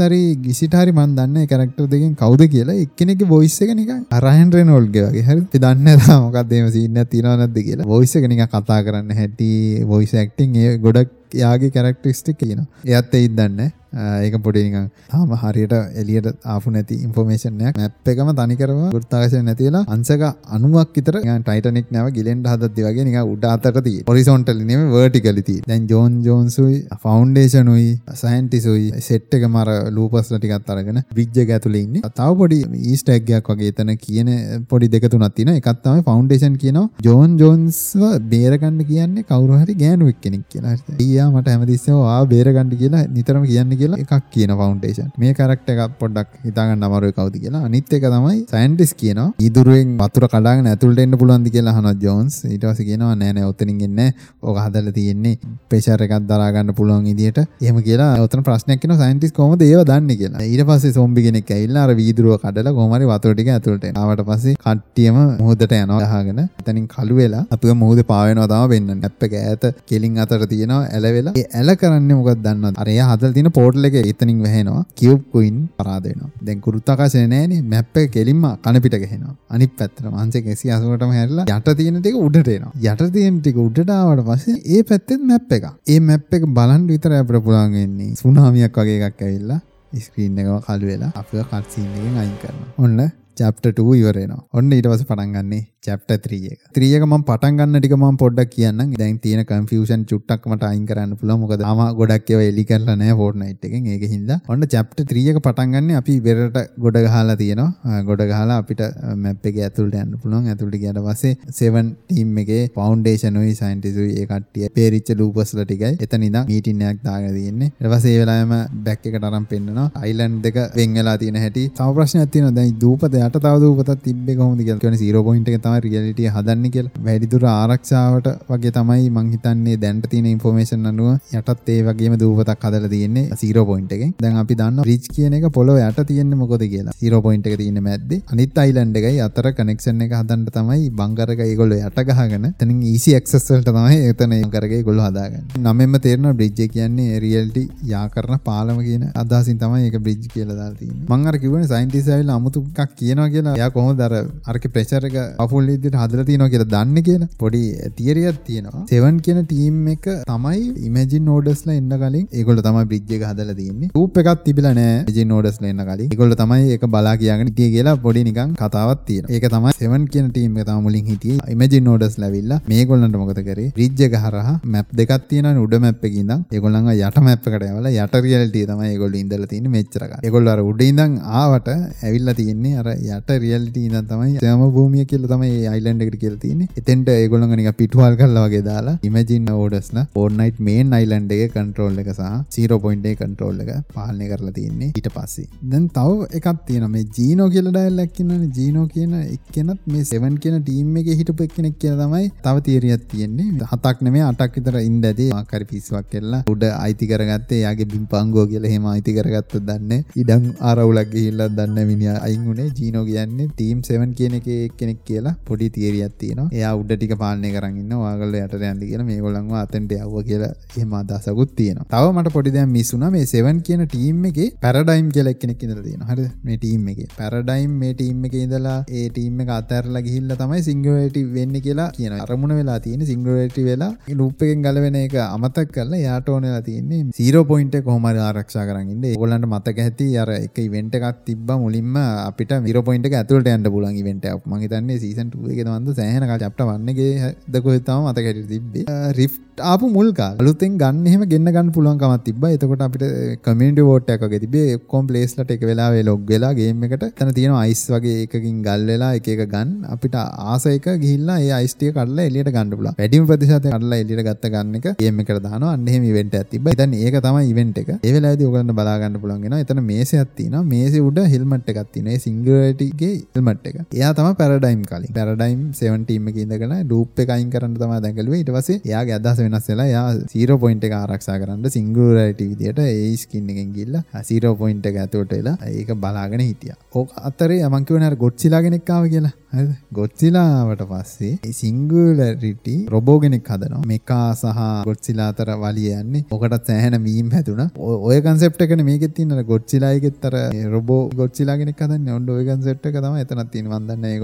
සයින්ටිස්සරි ගිසිටාරි මන් දන්න කරක්ටර් දෙකින් කවුද කියලා එක්කෙනෙක බොයිස්ස එක නික අරහන්රෙන් ඔල්ගේ වගේ. හරි? දන්න මොකක්දේම සින්න තිරව නැද්ද කියලා. බොයිස එක නික කතා කරන්න හැටි බොයිස ඇක්ටිං ඒ ගොඩක් යාගේ කැරක්ටරිස්ටික් කියන එයත් එයිත් දන්න ඒක පොඩිනිකං තාම හරියට එලියට ආපු නැති ඉන්ෆෝමේෂන්යක් මැප් එකම තනිකරම ගෘත්තාකශය නැතිලා අන්සක අනුවක් විතර ටයිටනෙක් නැව ගිලෙන්ට හදත්ති වගේ නික උඩ අතරති පොරිසොන්ටල් නෙම වර්ටිකලිති දැන් ජෝන් ජෝන්සුයි ෆෞන්ඩේෂනුයි සයින්ටිසුයි සෙට් එක මර ලූපස්ල ටිකත් අරගෙන විජ්ජ ඇතුලඉන්න තව පොඩි ඊස්ටැක්ගයක් වගේ තන කියන පොඩි දෙක තුනත් තින එකත්තම ෆෞන්ඩේෂන් කියනවා. ජෝන් ජෝන්ස්ව බේරගන්න කියන්නේ කවරුහරි ගෑනුවක් කෙනෙක් කියලා. ඊයා මට හැමතිස්සවා බේරගණඩ කියලා නිතරම කියන්න කියලා එකක් කියන ෆවන්ඩේෂන් මේ කරක්ට එකක් පොඩ්ඩක් හිතාගන්න අමරුව කවති කියලා. අනිත් එක තමයි සයින්ටිස් කියනවා. ඉදුරුවෙන් වතුර කඩාගෙන ඇතුළට එන්න පුළුවන්ද කියලා හන ජෝන්ස් ඊටවස කියනවා නෑන ඔත්තනින් එන්න ඕක හදල තියෙන්නේ පේෂර එකක් දරාගන්න පුළුවන් ඉදිට එහම කියලා ඔතන ප්‍රශ්නයක්න සයින්ටිස් කොම ඒව දන්න කියලා. ඊට පස්සේ සොම්බි කෙනෙක් ඇල්ලා අර වීදුරුව කඩල කොමරි වතුරටික ඇතුළට ආවට පස්සේ කට්ටියම මුහදට යනවා හගෙන එතනින් කළු වෙලා අප මුහද පාවෙනවා තම වෙන්න. නැප්ප ඇත කෙලින් අතර තියෙනවා ඇලවෙලා ඇල කරන්න මොකක් දන්න අරය හදල් තින පෝට් පෝට්ල එක එතනින් වැහෙනවා. කිව් කුයින් පරාදෙනවා දැන් කුරුත්තාකාශය නෑනේ. මැප් එක කෙලින්ම කනපිට ගහෙනවා. අනිත් පැත්තට මහන්සේ කෙසි අසුවටම හැරලා යට තියෙන ටික උඩට එනවා. යට තියෙන ටික උඩට ආවට පස්සේ ඒ පැත්තෙත් මැප් එක ඒ මැප් එක බලන් විතර අපිට පුළුවන් වෙන්නේ. සුනාමියක් වගේ එකක් ඇවිල්ලා ස්ක්‍රීන් එකම කළු වෙලා අපිව කට් සීන් එකෙන් අයින් කරනවා. ඔන්න චැප්ට 2 ඉවරෙනවා ඔන්න ඊට පස්සේ පටන් ගන්නේ චැප්ට 3 එක. 3 එක මම පටන් ගන්න ටික මම පොඩ්ඩක් කියන්නම්. දැන් තියෙන කන්ෆියුෂන් චුට්ටක් මට අයින් කරන්න පුළුවන්. මොකද ආම ගොඩක් ඒවා එලි කරලා නැහැ Fortnite එකෙන්. ඒක හින්දා ඔන්න චැප්ට 3 එක පටන් ගන්න අපි වෙරට ගොඩ ගහලා තියෙනවා. ගොඩ ගහලා අපිට මැප් එකේ ඇතුළට යන්න පුළුවන්. ඇතුළට ගියාට පස්සේ 7 ටීම් එකේ ෆවුන්ඩේෂන් උයි සයන්ටිස්ට්ුයි ඒ කට්ටිය පේරිච්ච ලූපස්ලා ටිකයි එතන ඉඳන් මීටින් එකක් දාගෙන තියෙන්නේ. ඊට පස්සේ ඒ වෙලාවෙම බැක් එකට අරන් පෙන්නනවා. අයිලන්ඩ් දෙක වෙන් වෙලා තියෙන හැටි. තව ප්‍රශ්නයක් තියෙනවා. දැන් දූපත යට තව දූපතක් තිබ්බේ කොහොමද කියලා. කියන්නේ 0 පොයින්ට් එක තමයි රියැලිටි හදන්නේ හදන්න කියල. වැඩිදුර ආරක්ෂාවට වගේ තමයි මංහිතන්නේ දැන්ට තියෙන ඉන්ෆෝමේෂන් අනුව යටත් ඒ වගේ දූපතක් හදල තියන්නේ සීරෝ පොයින්ට එක දැන් අපි දන්න රිච් කියන එක පොලො යට තියෙන්නේ මොකොද කියලා. සීරෝ පොයින්ට එක තියන්න මැද්ද. අනිත් අයිලන්ඩ එකයි අතර කනෙක්ෂන් එක හදන්ට තමයි බංගරක ඒගොල්ල යට ගහගෙන තනින් ඊසි එක්සස්වල්ට තමයි එතන කරගේ ගොල්ල හදාගන්න. නමෙම තේරන බ්‍රිජ්ජ කියන්නේ රියල්ටි යා කරන පාලම කියන අදසින් තමයි එක බ්‍රිජ් කියලදාති මංගර කිවන සයින්ටිසයිල් අමුතුකක් කියනවා කියලා. යා කොහො දර අර්ක ප්‍රචරක අපුල් ඉදිට හදර තියන කියලා දන්න කියලා පොඩි තියරියක් තියෙනවා. සෙවන් කියන ටීම් එක තමයි ඉමජින් නෝඩස්ල එන්න කලින් ඒගොල තමයි බ්‍රිජ්ජ හදල තියන්නේ ූප එකක් තිබිල නෑ ජි නෝඩස්ල එන්න කලින්. ඒගොල්ල තමයි එක බලා කියගෙන තිය කියලා පොඩි නිකන් කතාවත් තියෙන ඒක තමයි සෙවන් කියන ටීම් එක තම මුලින් හිටිය. ඉමජින් නෝඩස් ලැවිල්ලා මේ ගොල්ලන්ට මොකද කරේ? රිජ්ජ එක හරහා මැප් දෙකක් තියෙන උඩ මැප් එක ඉඳන්. ඒගොල්ලන්ව යට මැප් එකට යවලා යට රියැලිටි තමයි ඒගොල්ලෝ ඉඳලා තියෙන්නේ මෙච්චර කාලේ ඒගොල්ලෝ අර උඩ ඉඳන් ආවට ඇවිල්ලා තියෙන්නේ අර යට රියැලිටි ඉඳන් තමයි තම භූමිය කියලා තමයි අයිලන්ඩ් එකට කියලා තියෙන්නේ. එතෙන්ට ඒගොල්ලන් නික පිටුවල් කරලා වගේ දාලා ඉමජින් ඕඩස්ලා ෆෝර්ට්නයිට් මේන් අයිලන්ඩ් එකේ කන්ට්‍රෝල් එක සහ 0.8 කන්ට්‍රෝල් එක පාලනය කරලා තියෙන්නේ ඊට පස්සේ. දැන් තව එකක් තියෙනවා. මේ ජීනෝ කියලා ඩයලොග් ඉන්නවනේ. ජීනෝ කියන එක්කෙනත් මේ 7 කියන ටීම් එකේ හිටපු එක්කෙනෙක් කියලා තමයි තව තියරියක් තියෙන්නේ. හතක් නෙමෙයි අටක් විතර ඉන්න ඇති ආකාරي පිස්සුවක් කෙල්ලා උඩ අයිති කරගත්තේ යාගේ බිම් පංගුව කියලා එහෙම අයිති කරගත්තොත් දන්නේ. ඉඩම් ආරවුලක් ගිහිල්ලා දන්නේ මිනිහා අයින් උනේ ජීනෝ කියන්නේ ටීම් 7 කියන එකේ එක්කෙනෙක් කියලා. පොඩි තියරියක් තියෙනවා එයා උඩ ටික පාලනය කරන්න ඉන්න ඔයාගොල්ලෝ යට යන්න කියලා මේගොල්ලන්ව අතෙන්ට යවුවා කියලා එහෙම අදහසකුත් තියෙනවා. තව මට පොඩි දෙයක් මිස් වුණා මේ 7 කියන ටීම් එකේ පැරඩයිම් කියලා එක්කෙනෙක් ඉඳලා තියෙනවා. හරිද? මේ ටීම් එකේ. පැරඩයිම් මේ ටීම් එකේ ඉඳලා ඒ ටීම් එක අතහැරලා ගිහිල්ලා තමයි සිංගුලරිටි වෙන්නේ කියලා කියනවා. අරමුණ වෙලා තියෙන්නේ සිංගුලරිටි වෙලා ලූප් එකෙන් ගලවෙන එක අමතක කරලා යාට ඕන වෙලා තියෙන්නේ 0 පොයින්ට් එක කොහොම හරි ආරක්ෂා කරන් ඉන්න. ඒගොල්ලන්ට මතක ඇති අර එක ඉවෙන්ට් එකක් තිබ්බා මුලින්ම අපිට 0 පොයින්ට් එක ඇතුළට යන්න පුළුවන් ඉවෙන්ට් එකක්. මම හිතන්නේ සීසන් 2 එකේ තමන්ද සෑහෙන කාලේ චැප්ටර් 1 එකේ දකොහෙ තම මතක හැටියට තිබ්බේ. රිෆ්ට් ආපු මුල් කාල අලුතෙන් ගන්න එහෙම ගෙන්න ගන්න පුළුවන්කමක් තිබ්බා. එතකොට අපිට කමියුනිටි වෝට් එකක් වගේ තිබ්බේ. ඔක්කොම ප්ලේස්ලට එක වෙලාවෙ ලොග් වෙලා ගේම් එකට එතන තියෙන අයිස් වගේ එකකින් ගල් වෙලා එක එක ගන්න අපිට ආස එක ගිහිල්ලා ඒ අයිස් ටික කඩලා එළියට ගන්න පුළුවන්. වැඩිම ප්‍රතිශතය කඩලා එළියට ගත්ත ගන්න එක ගේම් එකට දානවා. අන්න එහෙම ඉවෙන්ට් එකක් තිබ්බා. ඉතින් ඒක තමයි ඉවෙන්ට් එක. ඒ වෙලාවේදී ඔයගලන්ට බලා ගන්න පුළුවන් වෙනවා. එතන මේසයක් තියෙනවා. මේසේ උඩ හෙල්මට් එකක් තියෙනවා. ඒ සිංගුලාරිටි ගේ හෙල්මට් එක. එයා තමයි පැරඩයිම් කලින්. පැරඩයිම් 17 එක ඉඳගෙන ලූප් එක අයින් කරන්න තමයි දැඟලුවේ ඊට පස්සේ එයාගේ අදහස වෙනස් වෙලා එයා 0 පොයින්ට් එක ආරක්ෂා කරන්න සිංගුලාරිටි විදියට ඒ ස්කින් එකෙන් ගිහිල්ලා 0 පොයින්ට් එක ඇතුළට එලා ඒක බලාගෙන හිටියා. ඕක අතරේ මං කියවනේ අර ගොඩ්සිලා කෙනෙක් ආව කියලා. හරිද? ගොඩ්සිලාවට පස්සේ සිංගුලාරිටි රොබෝ කෙනෙක් හදනවා. මෙකා සහ ගොඩ්සිලා අතර වලිය යන්නේ. ඔකට සෑහෙන මීම් හැදුනා. ඔය කන්සෙප්ට් එකනේ මේකෙත් තියෙන අර ගොඩ්සිලා එකෙත් අර රොබෝ ගොඩ්සිලා කෙනෙක් හදන්නේ. ඔන්න ඔය කන්සෙප්ට් එක තමයි එතනක් තියෙන මන් දන්නේ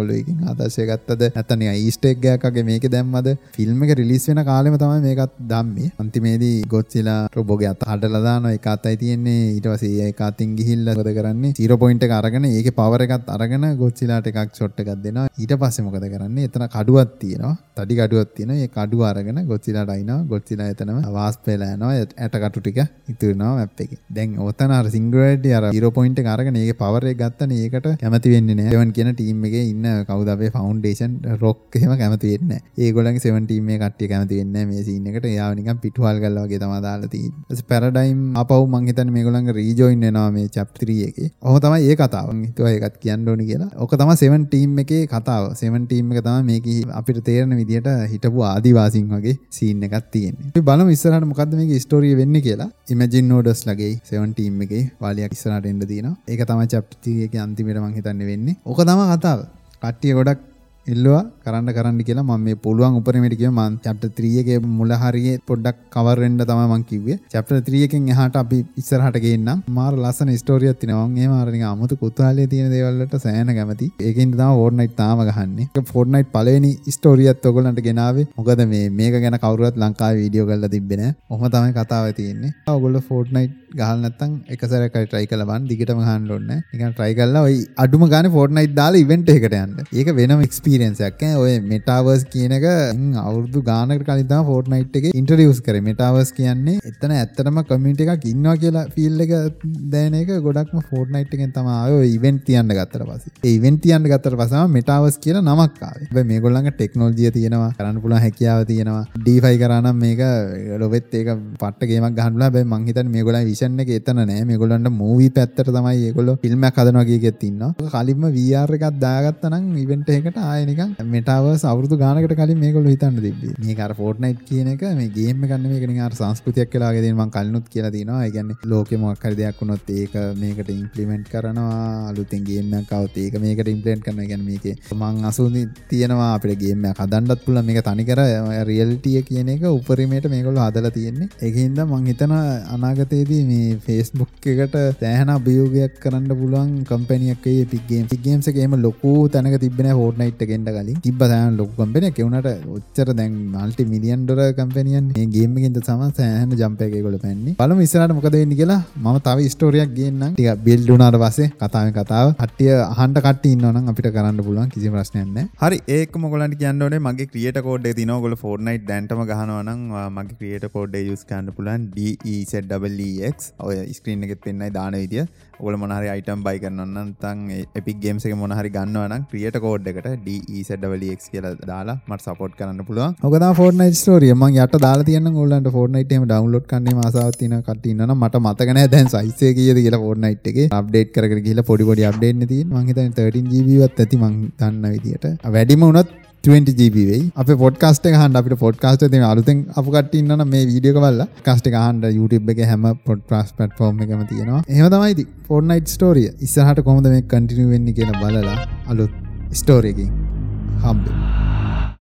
ඒගොල්ලෝ එකකින් ආදර්ශය ගත්තද නැත්නම් නිකන් ඊස්ටර් එග් එකක් වගේ මේකේ දැම්මද ෆිල්ම් එක රිලීස් වෙන කාලෙම තමයි මේකත් දැම්මේ. අන්තිමේදී ගොඩ්සිලා රොබෝගේ අත හඩලා දානවා ඒක අතයි තියෙන්නේ. ඊට පස්සේ ඒක අතින් ගිහිල්ලා මොකද කරන්නේ? 0 පොයින්ට් එක අරගෙන ඒකේ පවර් එකත් අරගෙන ගොඩ්සිලාට එකක් ෂොට් එකක් දෙනවා. ඊට පස්සේ මොකද කරන්නේ? එතන කඩුවක් තියෙනවා. තඩි කඩුවක් තියෙනවා. ඒ කඩුව අරගෙන ගොඩ්සිලාට අයිනවා. ගොඩ්සිලා එතනම වාස්ප් වෙලා යනවා. ඇට කටු ටික ඉතුරු වෙනවා මැප් එකේ. දැන් ඔතන අර සිංගුලාරිටි අර 0 පොයින්ට් එක අරගෙන ඒකේ පවර් එක ගත්තනේ ඒකට කැමති වෙන්නේ නැහැ. සෙවන් කියන ටීම් එකේ ඉන්න කවුද අපේ ෆවුන්ඩේෂන් රොක් එහෙම කැමති වෙන්නේ නැහැ. ඒගොල්ලන්ගේ සෙවන් ටීම් එකේ කට්ටිය කැමති වෙන්නේ නැහැ මේ සීන් එකට. එයාව නිකන් පිටුවල් ගල්ලා වගේ තමයි දාලා තියෙන්නේ. ඊට පස්සේ පැරඩයිම් ආපහු මං හිතන්නේ මේගොල්ලන්ගේ රීජොයින් වෙනවා මේ chapter 3 එකේ. ඔහොම තමයි ඒ කතාව. මං හිතුවා ඒකත් කියන්න ඕනි කියලා. ඕක තමයි සෙවන් ටීම් එකේ කතාව. සෙවන් ටීම් එක තමයි මේකේ අපිට තේරෙන විදියට හිටපු ආදිවාසීන් වගේ සීන් එකක් තියෙන්නේ. අපි බලමු ඉස්සරහට මොකද්ද මේකේ ස්ටෝරිය වෙන්නේ කියලා. ඉමජින් නෝඩස් ලගේ සෙවන් ටීම් එකේ වාලියක් ඉස්සරහට එන්න තියෙනවා. ඒක තමයි chapter 3 එකේ අන්තිමට මං හිතන්නේ වෙන්නේ. ඕක තමයි කතාව. කට්ටිය ගොඩක් ඉල්ලවා කරන්න කරන්න කියලා මම මේ පුළුවන් උපරිමයට කිව්ව. මම chapter 3 එකේ මුල හරියේ පොඩ්ඩක් කවර් වෙන්න තමයි මම කිව්වේ. chapter 3 එකෙන් එහාට අපි ඉස්සරහට ගේන්නම්. මාර ලස්සන ස්ටෝරියක් තියෙනවා. මම එහෙම අර නිකන් අමුතු කුතුහලයේ තියෙන දේවල් වලට සෑහෙන කැමති. ඒකෙන් තමයි Fortnite තාම ගහන්නේ. ඒක Fortnite පළවෙනි ස්ටෝරියත් ඔයගොල්ලන්ට ගෙනාවේ. මොකද මේ මේක ගැන කවුරුවත් ලංකාවේ වීඩියෝ කරලා තිබ්බේ නෑ ඔහොම තමයි කතාව තියෙන්නේ. ඔයගොල්ලෝ Fortnite ගහලා නැත්තම් එක සැරයක් හරි try කරලා බලන්න. දිගටම ගහන්න ඕනේ. නෑ නිකන් try කරලා ওই අඩුම ගානේ Fortnite දාලා event එකකට යන්න. ඒක වෙනම experience එකක්. ඈ ඔය metaverse කියන එක අවුරුදු ගානකට කලින් තමයි Fortnite එකේ introduce කරේ. Metaverse කියන්නේ එතන ඇත්තටම community එකක් ඉන්නවා කියලා feel එක දැනෙන එක ගොඩක්ම Fortnite එකෙන් තමයි ආවේ. ඔය event තියන්න ගත්තට පස්සේ. ඒ event තියන්න ගත්තට පස්සේ තමයි metaverse කියලා නමක් ආවේ. හැබැයි මේගොල්ලන්ගේ ටෙක්නොලොජිය තියෙනවා. කරන්න පුළුවන් හැකියාව තියෙනවා. DeFi කරා නම් මේක ලොවෙත් ඒක පට්ට ගේමක් ගහන්න පුළුවන්. හැබැයි මං හිතන්නේ මේගොල්ලන් විෂන් එක එතන නෑ මේගොල්ලන්ට මූවී පැත්තට තමයි ඒගොල්ලෝ ෆිල්ම් එකක් හදනවා කියගෙත් ඉන්නවා කලින්ම VR එකක් දාගත්තා නම් ඉවෙන්ට් එකකට ආයෙ නිකන් මෙටාවර්ස් අවුරුදු ගානකට කලින් මේගොල්ලෝ හිතන්න තිබ්බේ. මේක අර Fortnite කියන එක මේ ගේම් එකක් නෙමෙයි මේක නිකන් අර සංස්කෘතියක් කියලා වගේ දෙන මම කලිනුත් කියලා තියෙනවා. ඒ කියන්නේ ලෝකෙ මොකක් හරි දෙයක් වුණොත් ඒක මේකට ඉම්ප්ලිමන්ට් කරනවා. අලුතෙන් ගේම් එකක් આવත් ඒක මේකට ඉම්ප්ලිමන්ට් කරනවා. ඒ කියන්නේ මේකේ මං අසුනි තියෙනවා අපිට ගේම් එකක් හදන්නත් පුළුවන්. මේක තනිකර රියැලිටි කියන එක උපරිමයට මේගොල්ලෝ හදලා තියෙන්නේ. ඒකින්ද මං හිතන අනාගතයේදී මේ Facebook එකට සෑහෙන අභියෝගයක් කරන්න පුළුවන් කම්පැනියක් වෙයි Epic Games. Epic Games එකේ එහෙම ලොකු තැනක තිබ්බේ නැහැ Fortnite එකෙන්ද කලින්. තිබ්බ සෑහෙන ලොකු කම්පැනියක්. ඒ උනාට ඔච්චර දැන් මල්ටි මිලියන් ඩොලර් කම්පැනියන් මේ ගේම් එකෙන්ද තමයි සෑහෙන ජම්ප් එකක් ඒගොල්ලෝ පැන්නේ. බලමු ඉස්සරහට මොකද වෙන්නේ කියලා. මම තව ස්ටෝරියක් ගේන්නම්. ටික බිල්ඩ් වුණාට පස්සේ කතාවෙන් කතාව. කට්ටිය අහන්න කට්ටිය ඉන්නවා නම් අපිට කරන්න පුළුවන් කිසිම ප්‍රශ්නයක් නැහැ. හරි ඒකම ඔයගොල්ලන්ට කියන්න ඕනේ මගේ ක්‍රියේටර් කෝඩ් එක තියෙනවා. ඔයගොල්ලෝ Fortnite දැන්ටම ගහනවා නම් මගේ ක්‍රියේටර් කෝඩ් එක යූස් කරන්න පුළුවන් DEZEEX. ඔය ස්ක්‍රීන් එකෙත් පෙන්නයි දාන විදිය. ඔගල මොනහරි අයිටම් බයි කරන්න තන් එපික් ගේම්ස එක මොනහරි ගන්නවන ක්‍රියට කෝඩ් එකට ඩක් කියල දාලා මට සපෝට් කරන්න පුළුව ඔකද ෆෝර්නයි ස්ටෝරිය ම යට දාලා තියන්න ගොල්ලන්ට ෆෝර්නයිටම ඩවන්ලෝඩ් කන්නේ මසාවතින කටන්න මට මතකන දැන් සයිසේ කියද කියලා ෆෝර්නයිට් එක. අප්ඩේට් කර කියලා පොඩිපොඩි අප්ඩේට් ති මහිත 13 ජීවත් ඇති මං දන්න විදිට වැඩිම වනත් 20GB වෙයි. අප පොඩ්කාස්ට හන්ඩ අපිට පොඩ්කාස්ට තින අලුතෙන් අප කටන්න මේ වීඩියක වල්ල කාස්ට හන්ඩ YouTube එක හැම පොඩ්කාස් පටෆෝර්ම් එකම තියෙනවා. එහම තමයිති ෆෝර්නයිට් ස්ටෝරිය ඉස්සහට කොමද මේ කටිනිය වෙන්න කියලා බලලා අලුත් ස්ටෝරයකින් හම්බේ